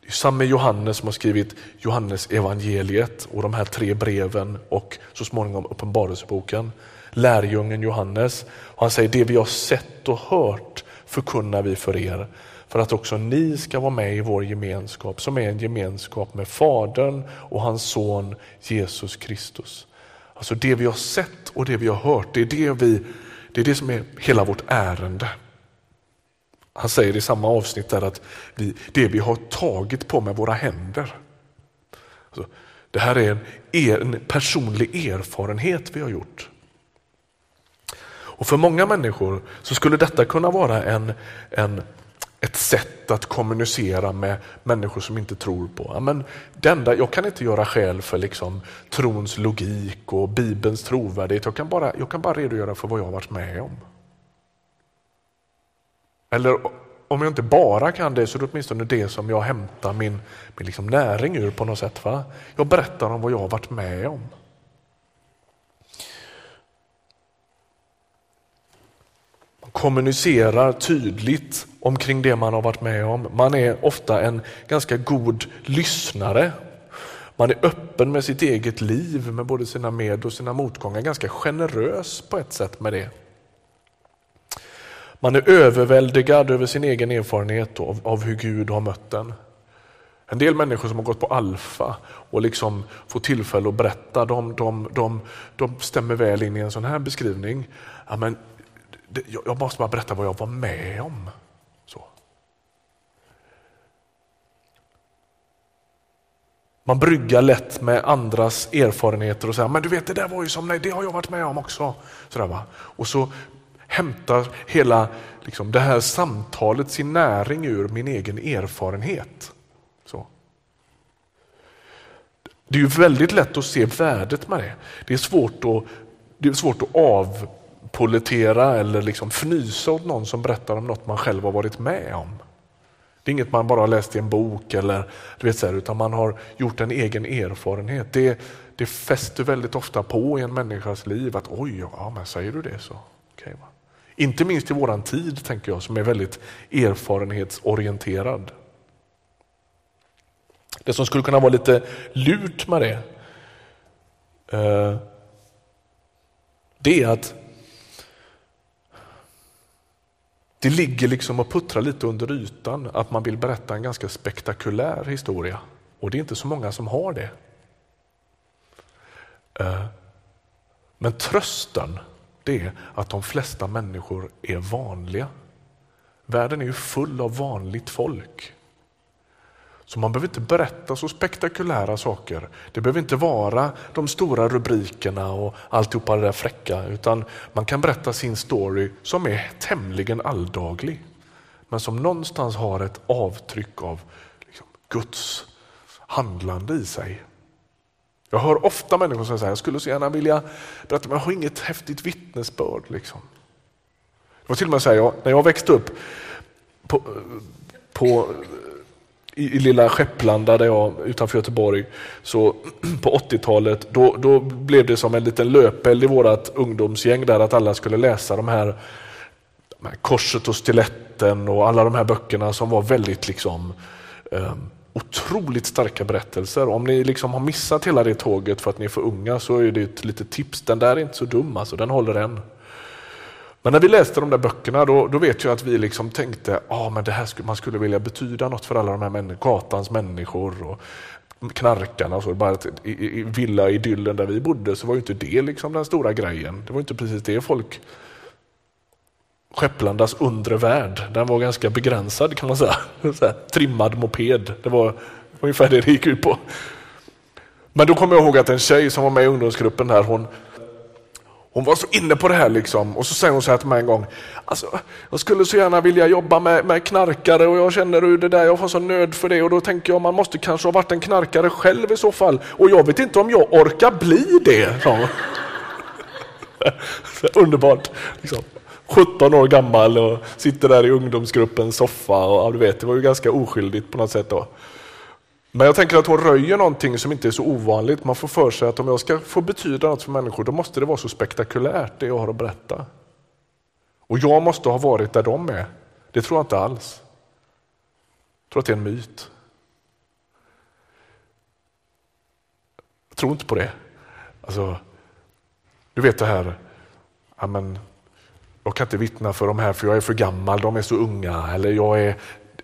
det är samme Johannes som har skrivit Johannes evangeliet och de här tre breven och så småningom Uppenbarelseboken. Lärjungen Johannes. Och han säger det vi har sett och hört förkunnar vi för er för att också ni ska vara med i vår gemenskap som är en gemenskap med Fadern och hans son Jesus Kristus. Alltså det vi har sett och det vi har hört, det är det, vi, det, är det som är hela vårt ärende. Han säger i samma avsnitt där att vi, det vi har tagit på med våra händer. Alltså, det här är en, en personlig erfarenhet vi har gjort. Och För många människor så skulle detta kunna vara en, en ett sätt att kommunicera med människor som inte tror på. Ja, men det enda, jag kan inte göra skäl för liksom, trons logik och Bibelns trovärdighet. Jag kan, bara, jag kan bara redogöra för vad jag har varit med om. Eller om jag inte bara kan det så är det åtminstone det som jag hämtar min, min liksom näring ur på något sätt. Va? Jag berättar om vad jag har varit med om. Kommunicerar tydligt omkring det man har varit med om. Man är ofta en ganska god lyssnare. Man är öppen med sitt eget liv, med både sina med och sina motgångar. Ganska generös på ett sätt med det. Man är överväldigad över sin egen erfarenhet av, av hur Gud har mött den. En del människor som har gått på alfa och liksom får tillfälle att berätta, de, de, de, de stämmer väl in i en sån här beskrivning. Ja, men jag måste bara berätta vad jag var med om. Så. Man bryggar lätt med andras erfarenheter och säger men du vet det där var ju som, nej det har jag varit med om också. Sådär, va? Och så hämtar hela liksom, det här samtalet sin näring ur min egen erfarenhet. Så. Det är ju väldigt lätt att se värdet med det. Det är svårt att, det är svårt att av pollettera eller liksom fnysa åt någon som berättar om något man själv har varit med om. Det är inget man bara har läst i en bok eller du vet så här, utan man har gjort en egen erfarenhet. Det, det fäster väldigt ofta på i en människas liv att oj, ja, men säger du det så. Okay, va? Inte minst i våran tid tänker jag som är väldigt erfarenhetsorienterad. Det som skulle kunna vara lite lurt med det, eh, det är att Det ligger liksom och puttrar lite under ytan att man vill berätta en ganska spektakulär historia. Och det är inte så många som har det. Eh, men trösten det är att de flesta människor är vanliga. Världen är ju full av vanligt folk. Så man behöver inte berätta så spektakulära saker. Det behöver inte vara de stora rubrikerna och alltihopa det där fräcka, utan man kan berätta sin story som är tämligen alldaglig, men som någonstans har ett avtryck av liksom, Guds handlande i sig. Jag hör ofta människor som säger jag skulle så gärna vilja berätta, men jag har inget häftigt vittnesbörd. Liksom. Det var till och med så här, jag, när jag växte upp på, på i, lilla Skepplanda där jag, utanför Göteborg, så [clears throat] på 80-talet, då, då blev det som en liten löpeld i vårt ungdomsgäng där att alla skulle läsa de här, de här Korset och stiletten och alla de här böckerna som var väldigt liksom eh, otroligt starka berättelser. Om ni liksom har missat hela det tåget för att ni är för unga så är det ett litet tips. Den där är inte så dum, alltså, den håller än. Men när vi läste de där böckerna då, då vet jag att vi liksom tänkte att ah, det här skulle, man skulle vilja betyda något för alla de här människor, gatans människor och knarkarna. Och så. Bara att i, i villa-idyllen där vi bodde så var ju inte det liksom den stora grejen. Det var inte precis det folk Skepplandas undre värld, den var ganska begränsad kan man säga. [laughs] Så trimmad moped, det var ungefär det det gick ut på. Men då kommer jag ihåg att en tjej som var med i ungdomsgruppen här, hon, hon var så inne på det här liksom. och så säger hon så här till mig en gång. Alltså, jag skulle så gärna vilja jobba med, med knarkare och jag känner hur det där, jag får så nöd för det och då tänker jag man måste kanske ha varit en knarkare själv i så fall och jag vet inte om jag orkar bli det. [laughs] Underbart. Liksom. 17 år gammal och sitter där i ungdomsgruppens soffa och ja, du vet, det var ju ganska oskyldigt på något sätt då. Men jag tänker att hon röjer någonting som inte är så ovanligt. Man får för sig att om jag ska få betyda något för människor, då måste det vara så spektakulärt det jag har att berätta. Och jag måste ha varit där de är. Det tror jag inte alls. Jag tror att det är en myt. Jag tror inte på det. Alltså, du vet det här, ja, men, jag kan inte vittna för de här för jag är för gammal, de är så unga. Eller jag är,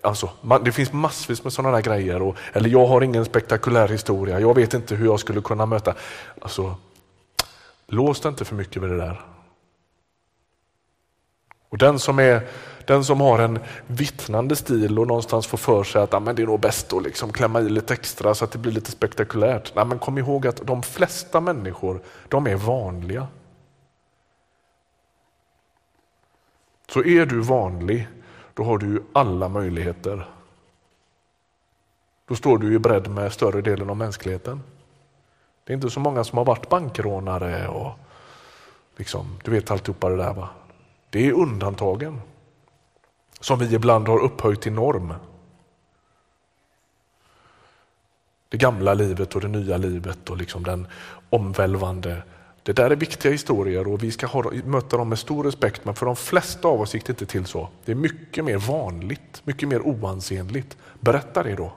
alltså, man, det finns massvis med sådana där grejer. Och, eller jag har ingen spektakulär historia, jag vet inte hur jag skulle kunna möta. Alltså, lås dig inte för mycket vid det där. Och den som, är, den som har en vittnande stil och någonstans får för sig att ah, men det är nog bäst att liksom klämma i lite extra så att det blir lite spektakulärt. Nej, men kom ihåg att de flesta människor de är vanliga. Så är du vanlig, då har du alla möjligheter. Då står du i bredd med större delen av mänskligheten. Det är inte så många som har varit bankrånare och liksom, du vet alltihopa det där. Va? Det är undantagen som vi ibland har upphöjt till norm. Det gamla livet och det nya livet och liksom den omvälvande det där är viktiga historier och vi ska ha, möta dem med stor respekt, men för de flesta av oss gick det inte till så. Det är mycket mer vanligt, mycket mer oansenligt. Berätta det då.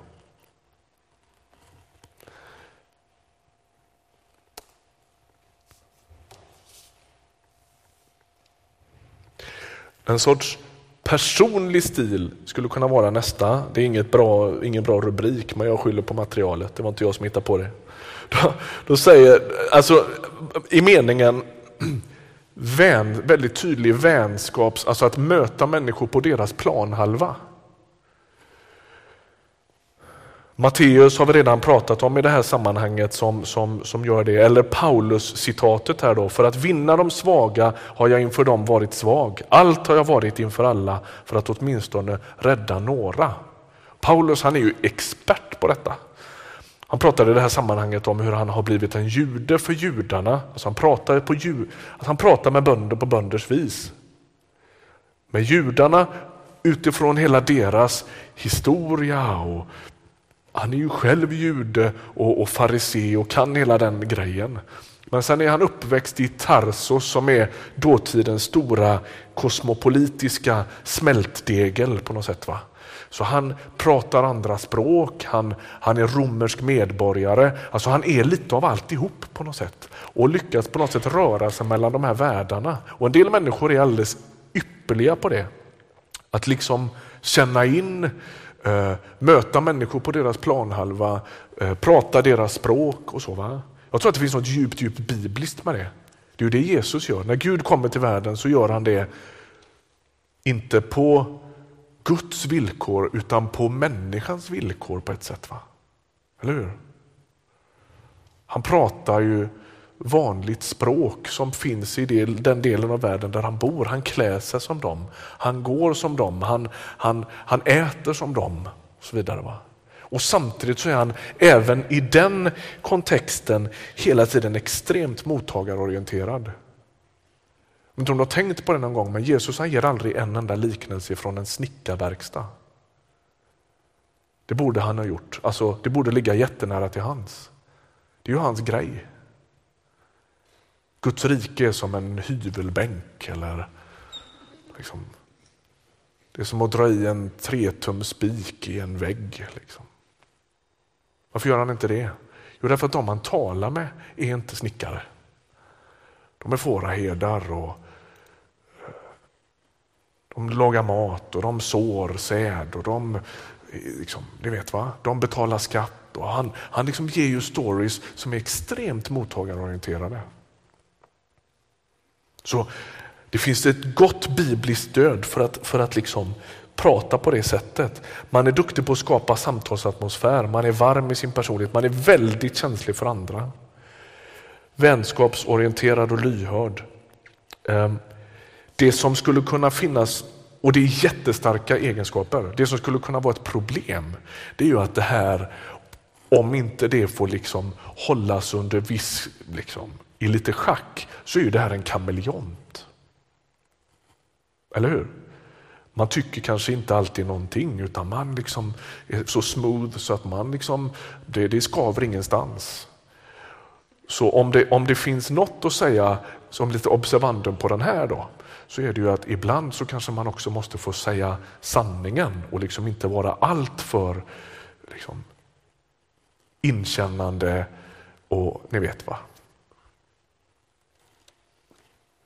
En sorts personlig stil skulle kunna vara nästa. Det är inget bra, ingen bra rubrik, men jag skyller på materialet. Det var inte jag som hittade på det. Då, då säger, alltså i meningen vän, väldigt tydlig vänskaps, alltså att möta människor på deras planhalva. Matteus har vi redan pratat om i det här sammanhanget som, som, som gör det. Eller Paulus-citatet här då. För att vinna de svaga har jag inför dem varit svag. Allt har jag varit inför alla för att åtminstone rädda några. Paulus han är ju expert på detta. Han pratade i det här sammanhanget om hur han har blivit en jude för judarna. Alltså han, pratar på, att alltså, han pratar med bönder på bönders vis. Med judarna utifrån hela deras historia. Och han är ju själv jude och, och farisé och kan hela den grejen. Men sen är han uppväxt i Tarsos som är dåtidens stora kosmopolitiska smältdegel på något sätt. Va? Så han pratar andra språk, han, han är romersk medborgare. Alltså han är lite av alltihop på något sätt. Och lyckas på något sätt röra sig mellan de här världarna. Och en del människor är alldeles ypperliga på det. Att liksom känna in, eh, möta människor på deras planhalva, eh, prata deras språk och så. Va? Jag tror att det finns något djupt, djupt bibliskt med det. Det är ju det Jesus gör. När Gud kommer till världen så gör han det inte på Guds villkor utan på människans villkor på ett sätt. Va? Eller hur? Han pratar ju vanligt språk som finns i den delen av världen där han bor. Han klär sig som dem, han går som dem, han, han, han äter som dem och så vidare. Va? Och samtidigt så är han även i den kontexten hela tiden extremt mottagarorienterad. Jag vet inte om du har tänkt på det någon gång, men Jesus han ger aldrig en enda liknelse från en snickarverkstad. Det borde han ha gjort. Alltså, det borde ligga jättenära till hans. Det är ju hans grej. Guds rike är som en hyvelbänk eller liksom, det är som att dra i en tretum spik i en vägg. Liksom. Varför gör han inte det? Jo, därför att de han talar med är inte snickare. De är fåraherdar och de lagar mat och de sår säd och de, liksom, ni vet va? de betalar skatt. Och han han liksom ger ju stories som är extremt mottagarorienterade. Så det finns ett gott bibliskt stöd för att, för att liksom prata på det sättet. Man är duktig på att skapa samtalsatmosfär, man är varm i sin personlighet, man är väldigt känslig för andra. Vänskapsorienterad och lyhörd. Ehm, det som skulle kunna finnas, och det är jättestarka egenskaper, det som skulle kunna vara ett problem, det är ju att det här, om inte det får liksom hållas under viss, liksom, i lite schack, så är ju det här en kameleont. Eller hur? Man tycker kanske inte alltid någonting utan man liksom är så smooth så att man liksom, det, det skaver ingenstans. Så om det, om det finns något att säga som lite observandum på den här då, så är det ju att ibland så kanske man också måste få säga sanningen och liksom inte vara alltför liksom, inkännande och ni vet va.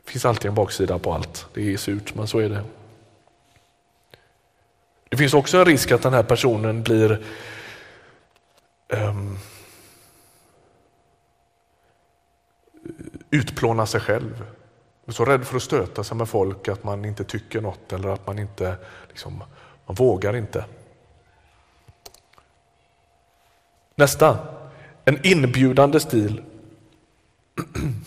Det finns alltid en baksida på allt. Det är surt, men så är det. Det finns också en risk att den här personen blir um, utplånar sig själv. Är så rädd för att stöta sig med folk att man inte tycker något eller att man inte liksom, man vågar inte. Nästa, en inbjudande stil. [clears throat]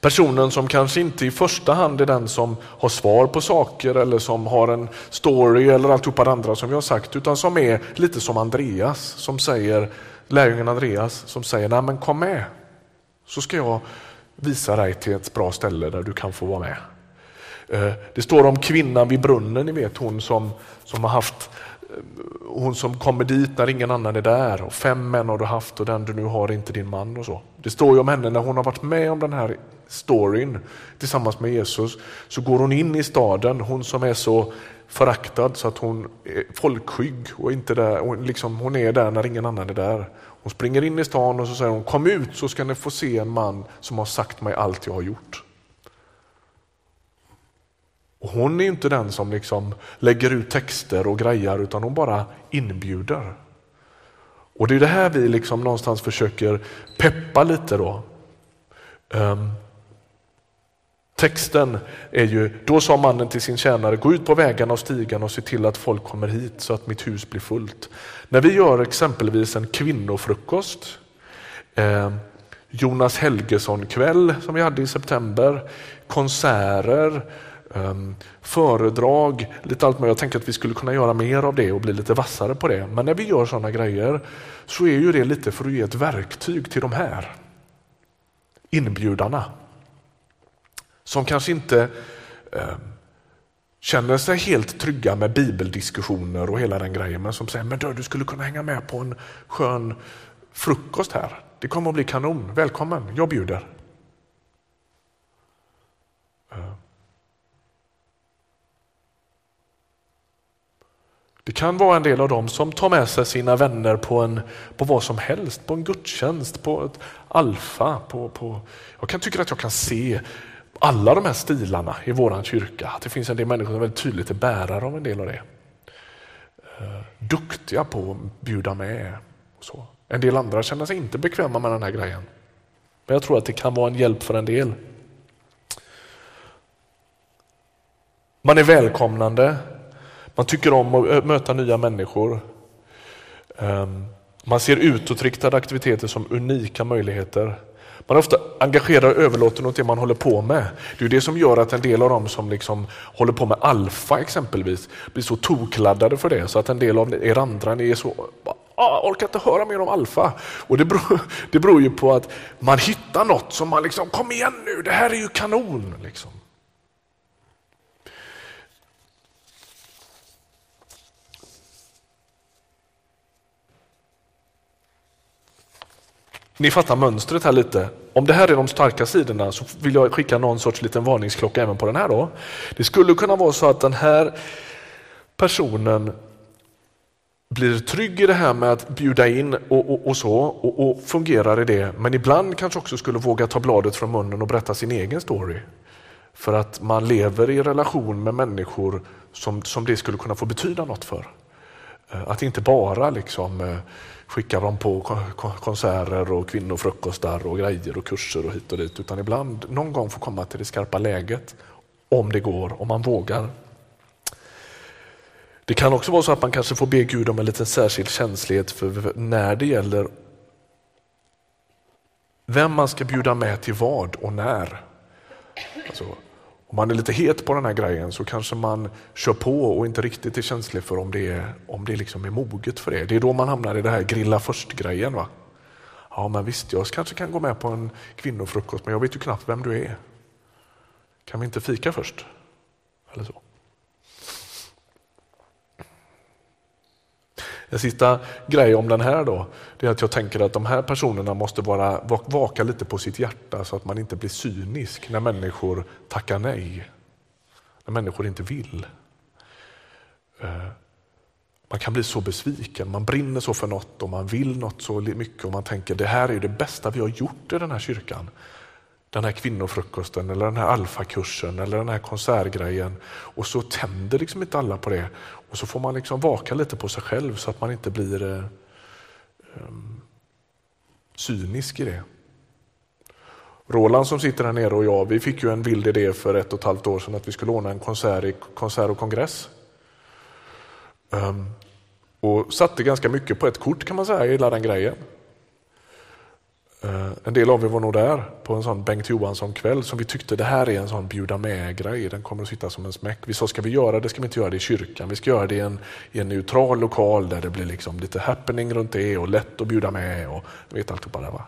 Personen som kanske inte i första hand är den som har svar på saker eller som har en story eller alltihopa det andra som vi har sagt, utan som är lite som Andreas, som säger, lärjungen Andreas, som säger, nej men kom med, så ska jag visa dig till ett bra ställe där du kan få vara med. Eh, det står om kvinnan vid brunnen, ni vet hon som, som har haft eh, hon som kommer dit när ingen annan är där och fem män har du haft och den du nu har är inte din man och så. Det står ju om henne när hon har varit med om den här storyn tillsammans med Jesus så går hon in i staden, hon som är så föraktad så att hon är folkskygg och inte där, och liksom, hon är där när ingen annan är där. Hon springer in i stan och så säger hon kom ut så ska ni få se en man som har sagt mig allt jag har gjort. Och hon är inte den som liksom lägger ut texter och grejer, utan hon bara inbjuder. Och det är det här vi liksom någonstans försöker peppa lite då. Um, Texten är ju, då sa mannen till sin tjänare, gå ut på vägarna och stigarna och se till att folk kommer hit så att mitt hus blir fullt. När vi gör exempelvis en kvinnofrukost, eh, Jonas Helgesson-kväll som vi hade i september, konserter, eh, föredrag, lite allt möjligt. Jag tänker att vi skulle kunna göra mer av det och bli lite vassare på det. Men när vi gör sådana grejer så är ju det lite för att ge ett verktyg till de här inbjudarna som kanske inte eh, känner sig helt trygga med bibeldiskussioner och hela den grejen, men som säger men du, du skulle kunna hänga med på en skön frukost här. Det kommer att bli kanon. Välkommen, jag bjuder. Eh. Det kan vara en del av dem som tar med sig sina vänner på, en, på vad som helst, på en gudstjänst, på ett alfa. På, på, jag kan tycka att jag kan se alla de här stilarna i vår kyrka. Att det finns en del människor som väldigt tydligt är bärare av en del av det. Eh, duktiga på att bjuda med. Och så. En del andra känner sig inte bekväma med den här grejen. Men jag tror att det kan vara en hjälp för en del. Man är välkomnande. Man tycker om att eh, möta nya människor. Ehm, man ser utåtriktade aktiviteter som unika möjligheter. Man är ofta engagerad och överlåten åt det man håller på med. Det är det som gör att en del av dem som liksom håller på med alfa exempelvis blir så tokladdade för det så att en del av er andra ni är så ah, orkar inte höra mer om alfa. Och det beror, det beror ju på att man hittar något som man liksom, kom igen nu, det här är ju kanon. Liksom. Ni fattar mönstret här lite. Om det här är de starka sidorna så vill jag skicka någon sorts liten varningsklocka även på den här. Då. Det skulle kunna vara så att den här personen blir trygg i det här med att bjuda in och, och, och så och, och, fungerar i det. Men ibland kanske också skulle våga ta bladet från munnen och berätta sin egen story. För att man lever i relation med människor som, som det skulle kunna få betyda något för. Eh, att inte bara liksom eh, skickar dem på konserter och kvinnofrukostar och grejer och kurser och hit och dit. Utan ibland, någon gång få komma till det skarpa läget. Om det går, om man vågar. Det kan också vara så att man kanske får be Gud om en liten särskild känslighet för när det gäller vem man ska bjuda med till vad och när. Alltså, om man är lite het på den här grejen så kanske man kör på och inte riktigt är känslig för om det är, om det liksom är moget för det. Det är då man hamnar i det här grilla först-grejen. Va? Ja, men visst, jag kanske kan gå med på en kvinnofrukost, men jag vet ju knappt vem du är. Kan vi inte fika först? Eller så. En sista grej om den här då, det är att jag tänker att de här personerna måste vara, vaka lite på sitt hjärta så att man inte blir cynisk när människor tackar nej. När människor inte vill. Eh, man kan bli så besviken, man brinner så för något och man vill något så mycket och man tänker det här är det bästa vi har gjort i den här kyrkan den här kvinnofrukosten eller den här alfakursen eller den här konsertgrejen och så tänder liksom inte alla på det. Och så får man liksom vaka lite på sig själv så att man inte blir eh, um, cynisk i det. Roland som sitter här nere och jag, vi fick ju en vild idé för ett och ett halvt år sedan att vi skulle ordna en konsert, i, konsert och kongress. Um, och satte ganska mycket på ett kort kan man säga, hela den grejen. Eh, en del av er var nog där på en sån Bengt Johansson-kväll som vi tyckte det här är en sån bjuda med-grej. Den kommer att sitta som en smäck. Vi sa, ska vi göra det ska vi inte göra det i kyrkan. Vi ska göra det i en, i en neutral lokal där det blir liksom lite happening runt det och lätt att bjuda med. Och, vet alltihopa det. va?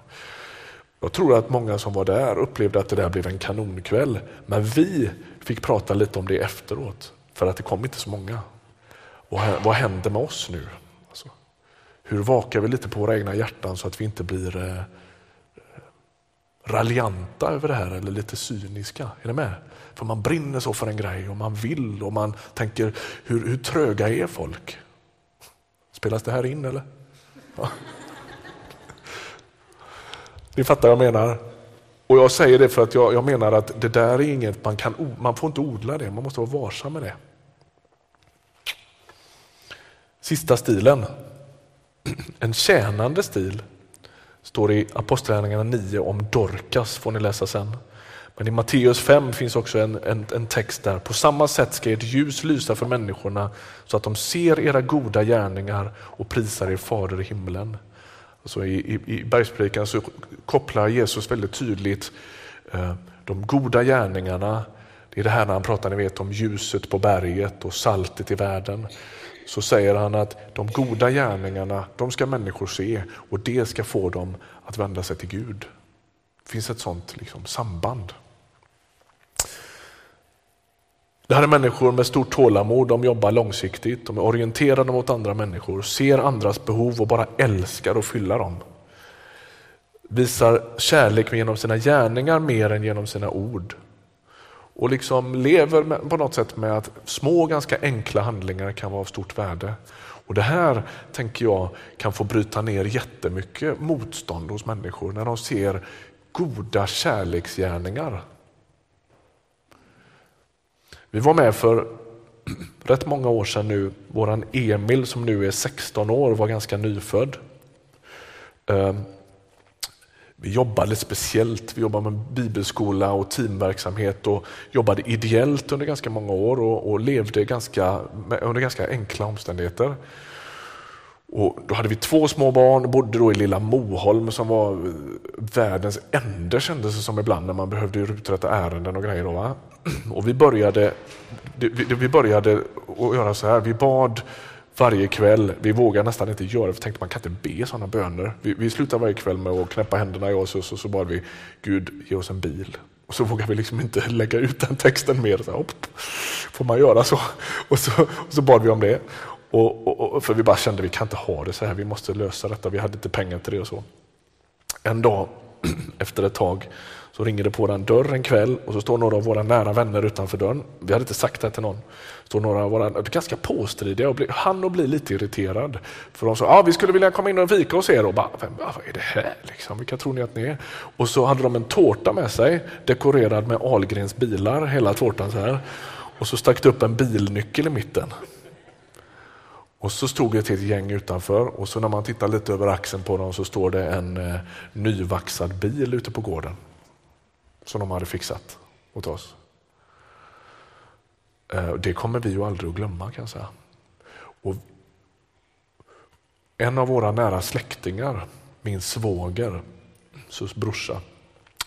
Jag tror att många som var där upplevde att det där blev en kanonkväll. Men vi fick prata lite om det efteråt för att det kom inte så många. Och vad händer med oss nu? Alltså, hur vakar vi lite på våra egna hjärtan så att vi inte blir eh, raljanta över det här eller lite cyniska. Är ni med? För man brinner så för en grej och man vill och man tänker hur, hur tröga är folk? Spelas det här in eller? Ja. Ni fattar vad jag menar? Och jag säger det för att jag, jag, menar att det där är inget man kan, man får inte odla det, man måste vara varsam med det. Sista stilen. En tjänande stil står i Apostlagärningarna 9 om Dorcas, får ni läsa sen. Men i Matteus 5 finns också en, en, en, text där. På samma sätt ska ert ljus lysa för människorna så att de ser era goda gärningar och prisar er fader i himlen. Alltså i, i, I bergspredikan så kopplar Jesus väldigt tydligt eh, de goda gärningarna, det är det här när han pratar ni vet, om ljuset på berget och saltet i världen så säger han att de goda gärningarna, de ska människor se och det ska få dem att vända sig till Gud. Det finns ett sånt liksom, samband. Det här är människor med stort tålamod, de jobbar långsiktigt, de är orienterade mot andra människor, ser andras behov och bara älskar att fylla dem. Visar kärlek genom sina gärningar mer än genom sina ord och liksom lever med, på något sätt med att små ganska enkla handlingar kan vara av stort värde. Och Det här tänker jag kan få bryta ner jättemycket motstånd hos människor när de ser goda kärleksgärningar. Vi var med för [clears throat] rätt många år sedan nu, våran Emil som nu är 16 år var ganska nyfödd. Ehm, vi jobbade speciellt. Vi jobbade med bibelskola och teamverksamhet och jobbade ideellt under ganska många år och, och levde ganska, under ganska enkla omständigheter. Och då hade vi två små barn och bodde då i lilla Moholm som var världens ände kändes det som ibland när man behövde uträtta ärenden och grejer. Då, [clears throat] Och vi började, vi började att göra så här, vi bad varje kväll. Vi vågar nästan inte göra det, för tänkte man kan inte be sådana böner. Vi, vi slutar varje kväll med att knäppa händerna i oss och så, så bad vi Gud ge oss en bil. Och så vågar vi liksom inte [laughs] lägga ut den texten mer. Så, hopp, får man göra så? [laughs] Och så, och så bad vi om det. Och, och, och, för vi bara kände vi kan inte ha det så här, vi måste lösa detta. Vi hade inte pengar till det och så. En dag [clears throat] efter ett tag så ringer det på den dörr en kväll och så står några av våra nära vänner utanför dörren. Vi hade inte sagt det till någon. Så några av våra ganska påstridiga och blir, han och bli lite irriterad. För de sa ah, vi skulle vilja komma in och fika hos er. Och bara, Vem, vad är det här? Liksom? Vilka tror ni att ni är? Och så hade de en tårta med sig dekorerad med Ahlgrens bilar, hela tårtan så här. Och så stack det upp en bilnyckel i mitten. Och så stod det ett helt gäng utanför och så när man tittar lite över axeln på dem så står det en eh, nyvaxad bil ute på gården som de hade fixat åt oss. Eh, det kommer vi ju aldrig att glömma kan jag säga. Och en av våra nära släktingar, min svåger, sus brorsa,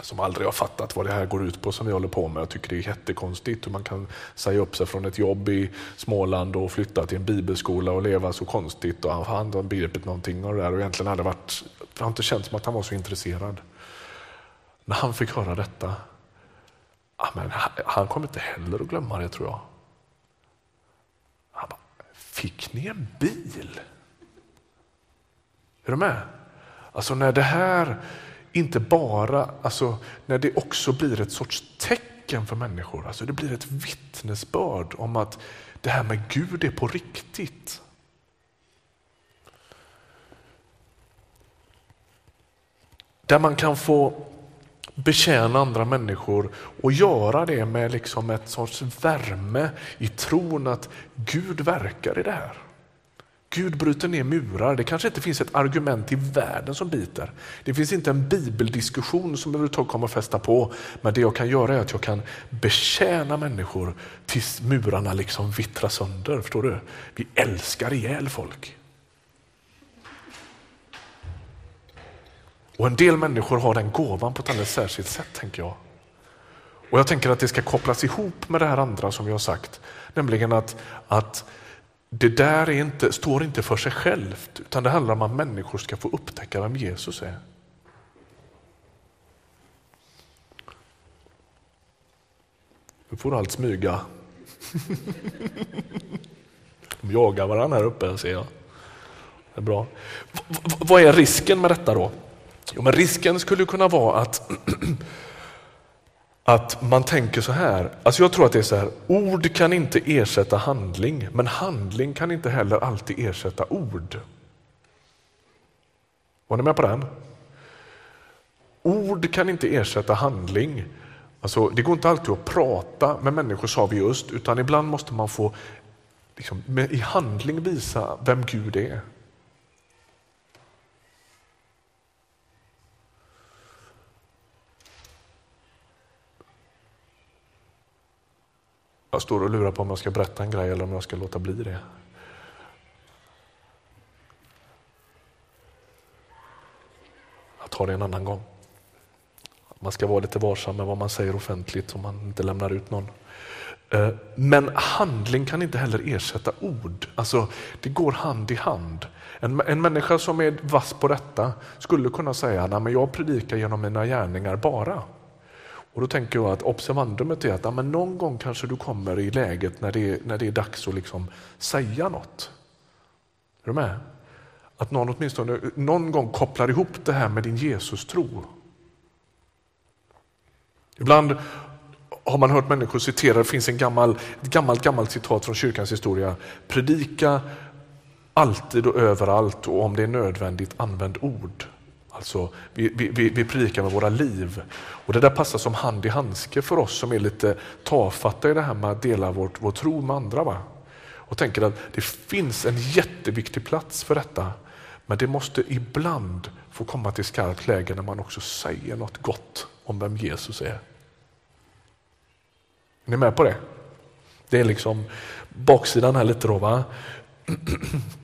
som aldrig har fattat vad det här går ut på som vi håller på med. Jag tycker det är jättekonstigt hur man kan säga upp sig från ett jobb i Småland och flytta till en bibelskola och leva så konstigt. Och han har begripit någonting av det där och egentligen hade varit, det har inte känts som att han var så intresserad. När han fick höra detta, ja, men han kommer inte heller att glömma det tror jag. Fick ni en bil? Är du med? Alltså när det här inte bara, alltså när det också blir ett sorts tecken för människor, alltså det blir ett vittnesbörd om att det här med Gud är på riktigt. Där man kan få betjäna andra människor och göra det med liksom ett sorts värme i tron att Gud verkar i det här. Gud bryter ner murar. Det kanske inte finns ett argument i världen som biter. Det finns inte en bibeldiskussion som överhuvudtaget kommer att fästa på. Men det jag kan göra är att jag kan betjäna människor tills murarna liksom vittrar sönder. Förstår du? Vi älskar ihjäl folk. Och en del människor har den gåvan på ett alldeles särskilt sätt, tänker jag. Och jag tänker att det ska kopplas ihop med det här andra som vi har sagt, nämligen att, att det där är inte, står inte för sig självt, utan det handlar om att människor ska få upptäcka vem Jesus är. Nu får allt smyga. De jagar varandra här uppe, ser jag. Det är bra. V vad är risken med detta då? Jo, men risken skulle kunna vara att, [clears throat] att man tänker så här. Alltså jag tror att det är så här, ord kan inte ersätta handling, men handling kan inte heller alltid ersätta ord. Var ni med på den? Ord kan inte ersätta handling. Alltså, det går inte alltid att prata med människor, sa vi just, utan ibland måste man få liksom, i handling visa vem Gud är. Jag står och lurar på om jag ska berätta en grej eller om jag ska låta bli det. Jag tar det en annan gång. Man ska vara lite varsam med vad man säger offentligt så man inte lämnar ut någon. Eh, men handling kan inte heller ersätta ord. Alltså, det går hand i hand. En, en människa som är vass på detta skulle kunna säga att jag predikar genom mina gärningar bara. Och Då tänker jag att observandumet är att ja, men någon gång kanske du kommer i läget när det är, när det är dags att liksom säga något. Är du med? Att någon åtminstone någon gång kopplar ihop det här med din Jesus-tro. Ibland har man hört människor citera, det finns en gammal, ett gammalt, gammalt citat från kyrkans historia. Predika alltid och överallt och om det är nödvändigt använd ord. Alltså, vi, vi, vi predikar med våra liv. Och Det där passar som hand i handske för oss som är lite tafatta i det här med att dela vårt, vår tro med andra. Va? Och tänker att det finns en jätteviktig plats för detta. Men det måste ibland få komma till skarpt läge när man också säger något gott om vem Jesus är. Är ni med på det? Det är liksom baksidan här lite då. Va? [clears throat]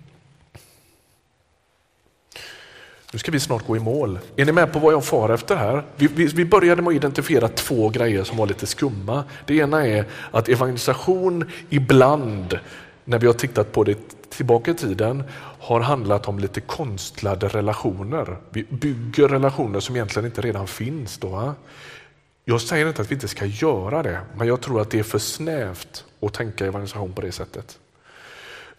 Nu ska vi snart gå i mål. Är ni med på vad jag far efter här? Vi, vi, vi, började med att identifiera två grejer som var lite skumma. Det ena är att evangelisation ibland, när vi har tittat på det tillbaka i tiden, har handlat om lite konstlade relationer. Vi bygger relationer som egentligen inte redan finns. Då, Jag säger inte att vi inte ska göra det, men jag tror att det är för snävt att tänka evangelisation på det sättet.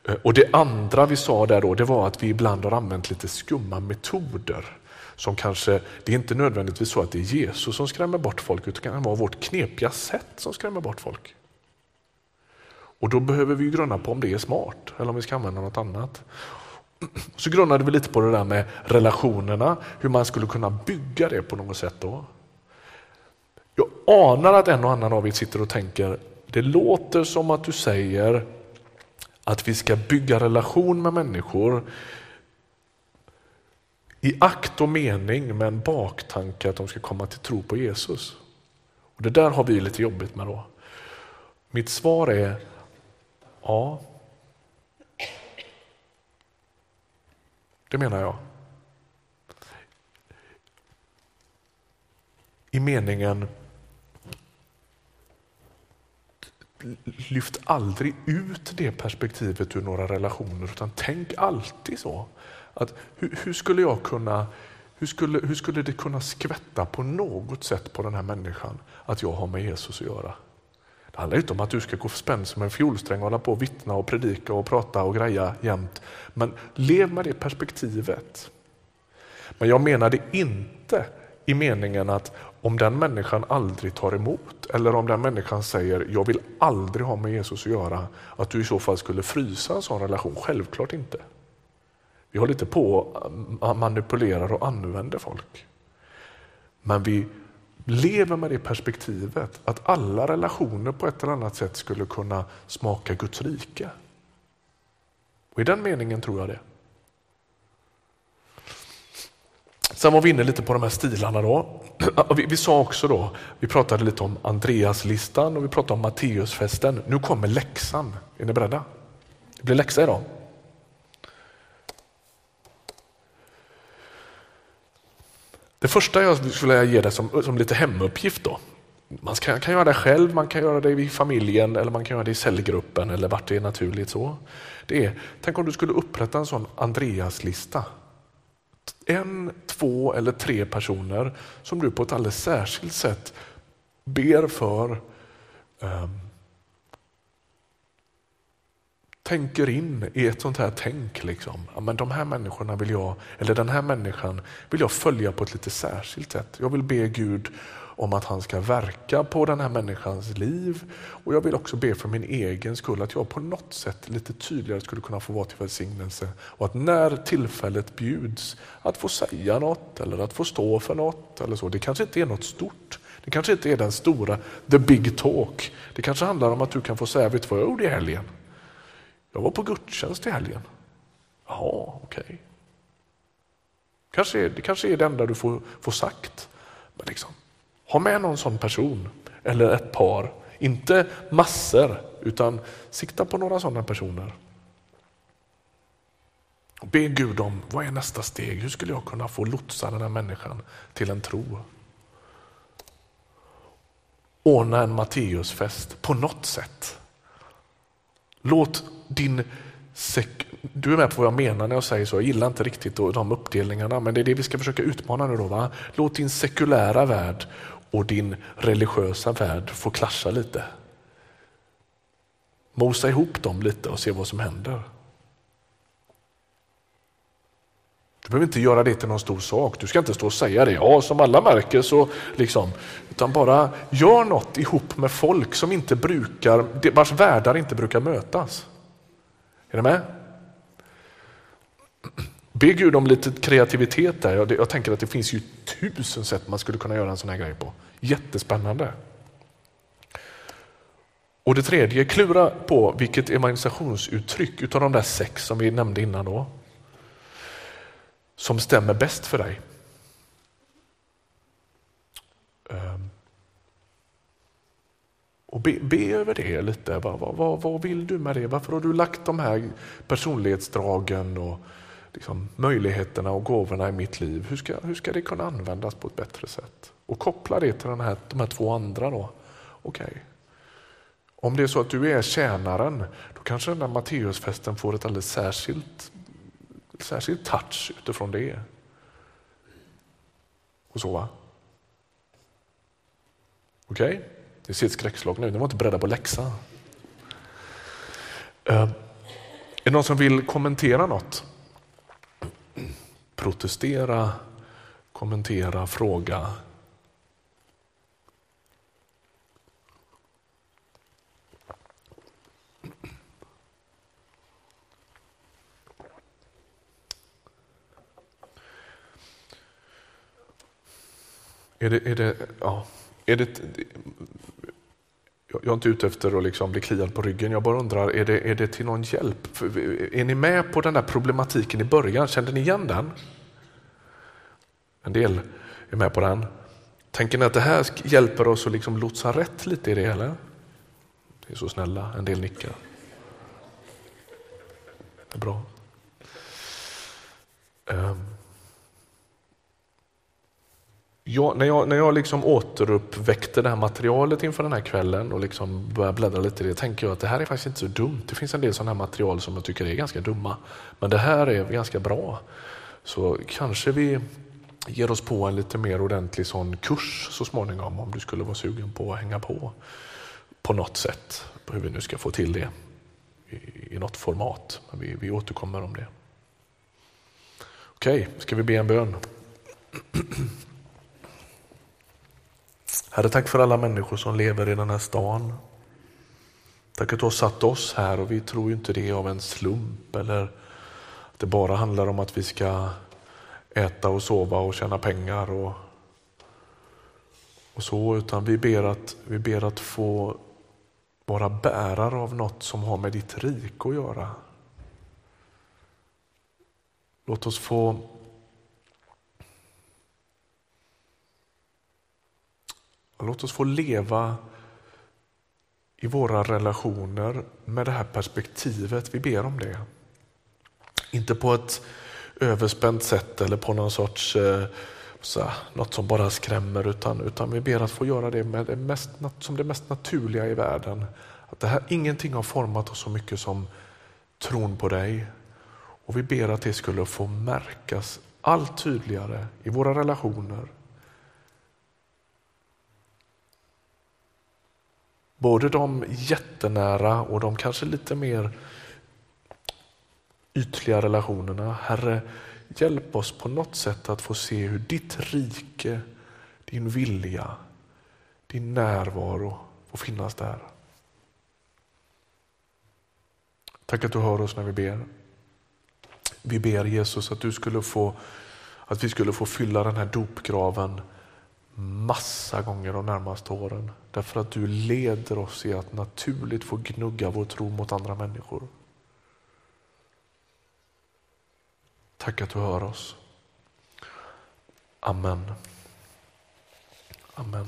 Eh, och Det andra vi sa där då, det var att vi ibland har använt lite skumma metoder som kanske, det är inte nödvändigtvis så att det är Jesus som skrämmer bort folk, utan det kan vara vårt knepiga sätt som skrämmer bort folk. Och då behöver vi grunna på om det är smart eller om vi ska använda något annat. [clears throat] Så grunnade vi lite på det där med relationerna, hur man skulle kunna bygga det på något sätt. då. Jag anar att en och annan av er sitter och tänker, det låter som att du säger att vi ska bygga relation med människor i akt och mening med en baktanke att de ska komma till tro på Jesus. Och Det där har vi lite jobbigt med då. Mitt svar är ja. Det menar jag. I meningen lyft aldrig ut det perspektivet ur några relationer utan tänk alltid så. Att hur, hur, skulle jag kunna, hur skulle, hur skulle det kunna skvätta på något sätt på den här människan att jag har med Jesus att göra? Det handlar inte om att du ska gå spänd som en fiolsträng och hålla på och vittna och predika och prata och greja jämt. Men lev med det perspektivet. Men jag menar det inte i meningen att om den människan aldrig tar emot eller om den människan säger jag vill aldrig ha med Jesus att göra, att du i så fall skulle frysa en sån relation. Självklart inte. Vi håller inte på och manipulerar och använder folk. Men vi lever med det perspektivet att alla relationer på ett eller annat sätt skulle kunna smaka Guds rike. Och I den meningen tror jag det. Sen var vi inne lite på de här stilarna. Då. [clears throat] Vi, vi sa också då, vi pratade lite om Andreaslistan och vi pratade om Matteusfesten. Nu kommer läxan. Är ni beredda? Det blir läxa idag. Det första jag skulle ge dig som, som lite hemuppgift då. Man kan, kan göra det själv, man kan göra det i familjen eller man kan göra det i cellgruppen eller vart det är naturligt så. Det är, tänk om du skulle upprätta en sån Andreaslista. En, två eller tre personer som du på ett alldeles särskilt sätt ber för um, tänker in i ett sånt här tänk. Liksom. Ja, men de här människorna vill jag, eller den här människan vill jag följa på ett lite särskilt sätt. Jag vill be Gud om att han ska verka på den här människans liv och jag vill också be för min egen skull att jag på något sätt lite tydligare skulle kunna få vara till välsignelse och att när tillfället bjuds att få säga något eller att få stå för något eller så. Det kanske inte är något stort. Det kanske inte är den stora, the big talk. Det kanske handlar om att du kan få säga, vet du vad jag gjorde i helgen? Jag var på gudstjänst i helgen. Ja, okej. Okay. Kanske, det kanske är det enda du får, får sagt. Men liksom, ha med någon sån person eller ett par. Inte massor, utan sikta på några sådana personer. Och be Gud om, vad är nästa steg? Hur skulle jag kunna få lotsa den här människan till en tro? Ordna en Matteusfest på något sätt. Låt din du är med på vad jag menar när jag säger så. Jag gillar inte riktigt de uppdelningarna, men det är det vi ska försöka utmana nu. Då, va? Låt din sekulära värld och din religiösa värld får klascha lite. Mosa ihop dem lite och se vad som händer. Du behöver inte göra det till någon stor sak. Du ska inte stå och säga det. Ja, som alla märker så liksom. Utan bara gör något ihop med folk som inte brukar, vars världar inte brukar mötas. Är ni med? Be Gud om lite kreativitet där. Jag, jag tänker att det finns ju tusen sätt man skulle kunna göra en sån här grej på. Jättespännande. Och det tredje, klura på vilket evangelisationsuttryck utav de där sex som vi nämnde innan då, som stämmer bäst för dig. Ehm. Och be, be, över det lite. Vad, vad, vad, vill du med det? Varför har du lagt de här personlighetsdragen och liksom möjligheterna och gåvorna i mitt liv? Hur ska, hur ska det kunna användas på ett bättre sätt? Och koppla det till den här, de här två andra. då. Okay. Om det är så att du är tjänaren, då kanske den där Matteusfesten får ett alldeles särskilt, särskilt touch utifrån det. Och så va? Okej? Okay? Ni ser ett skräckslag nu, ni var inte beredda på läxa. Uh, är det någon som vill kommentera något? Protestera, kommentera, fråga. Är det, är det, ja, är det, jag är inte ute efter att liksom bli kliad på ryggen. Jag bara undrar, är det, är det till någon hjälp? Är ni med på den där problematiken i början? Kände ni igen den? En del är med på den. Tänker ni att det här hjälper oss att liksom lotsa rätt lite i det? Eller? Det är så snälla, en del nickar. Det är bra. Um. Jag, när jag, när jag liksom återuppväckte det här materialet inför den här kvällen och liksom började bläddra lite i det, tänker jag att det här är faktiskt inte så dumt. Det finns en del sådana här material som jag tycker är ganska dumma, men det här är ganska bra. Så kanske vi ger oss på en lite mer ordentlig sån kurs så småningom om du skulle vara sugen på att hänga på på något sätt, på hur vi nu ska få till det i, i något format. Men vi, vi återkommer om det. Okej, ska vi be en bön? [clears throat] Herre, tack för alla människor som lever i den här stan. Tack att du har satt oss här och vi tror inte det är av en slump eller att det bara handlar om att vi ska äta och sova och tjäna pengar och, och så, utan vi ber, att, vi ber att få vara bärare av något som har med ditt rike att göra. Låt oss få Låt oss få leva i våra relationer med det här perspektivet. Vi ber om det. Inte på ett överspänt sätt eller på någon sorts eh, så, något som bara skrämmer utan, utan vi ber att få göra det med det mest, som det mest naturliga i världen. Att det här, ingenting har format oss så mycket som tron på dig. Och Vi ber att det skulle få märkas allt tydligare i våra relationer, Både de jättenära och de kanske lite mer ytliga relationerna. Herre, hjälp oss på något sätt att få se hur ditt rike, din vilja, din närvaro får finnas där. Tack att du hör oss när vi ber. Vi ber Jesus att, du skulle få, att vi skulle få fylla den här dopgraven massa gånger de närmaste åren. Därför att du leder oss i att naturligt få gnugga vår tro mot andra människor. Tack att du hör oss. Amen. Amen.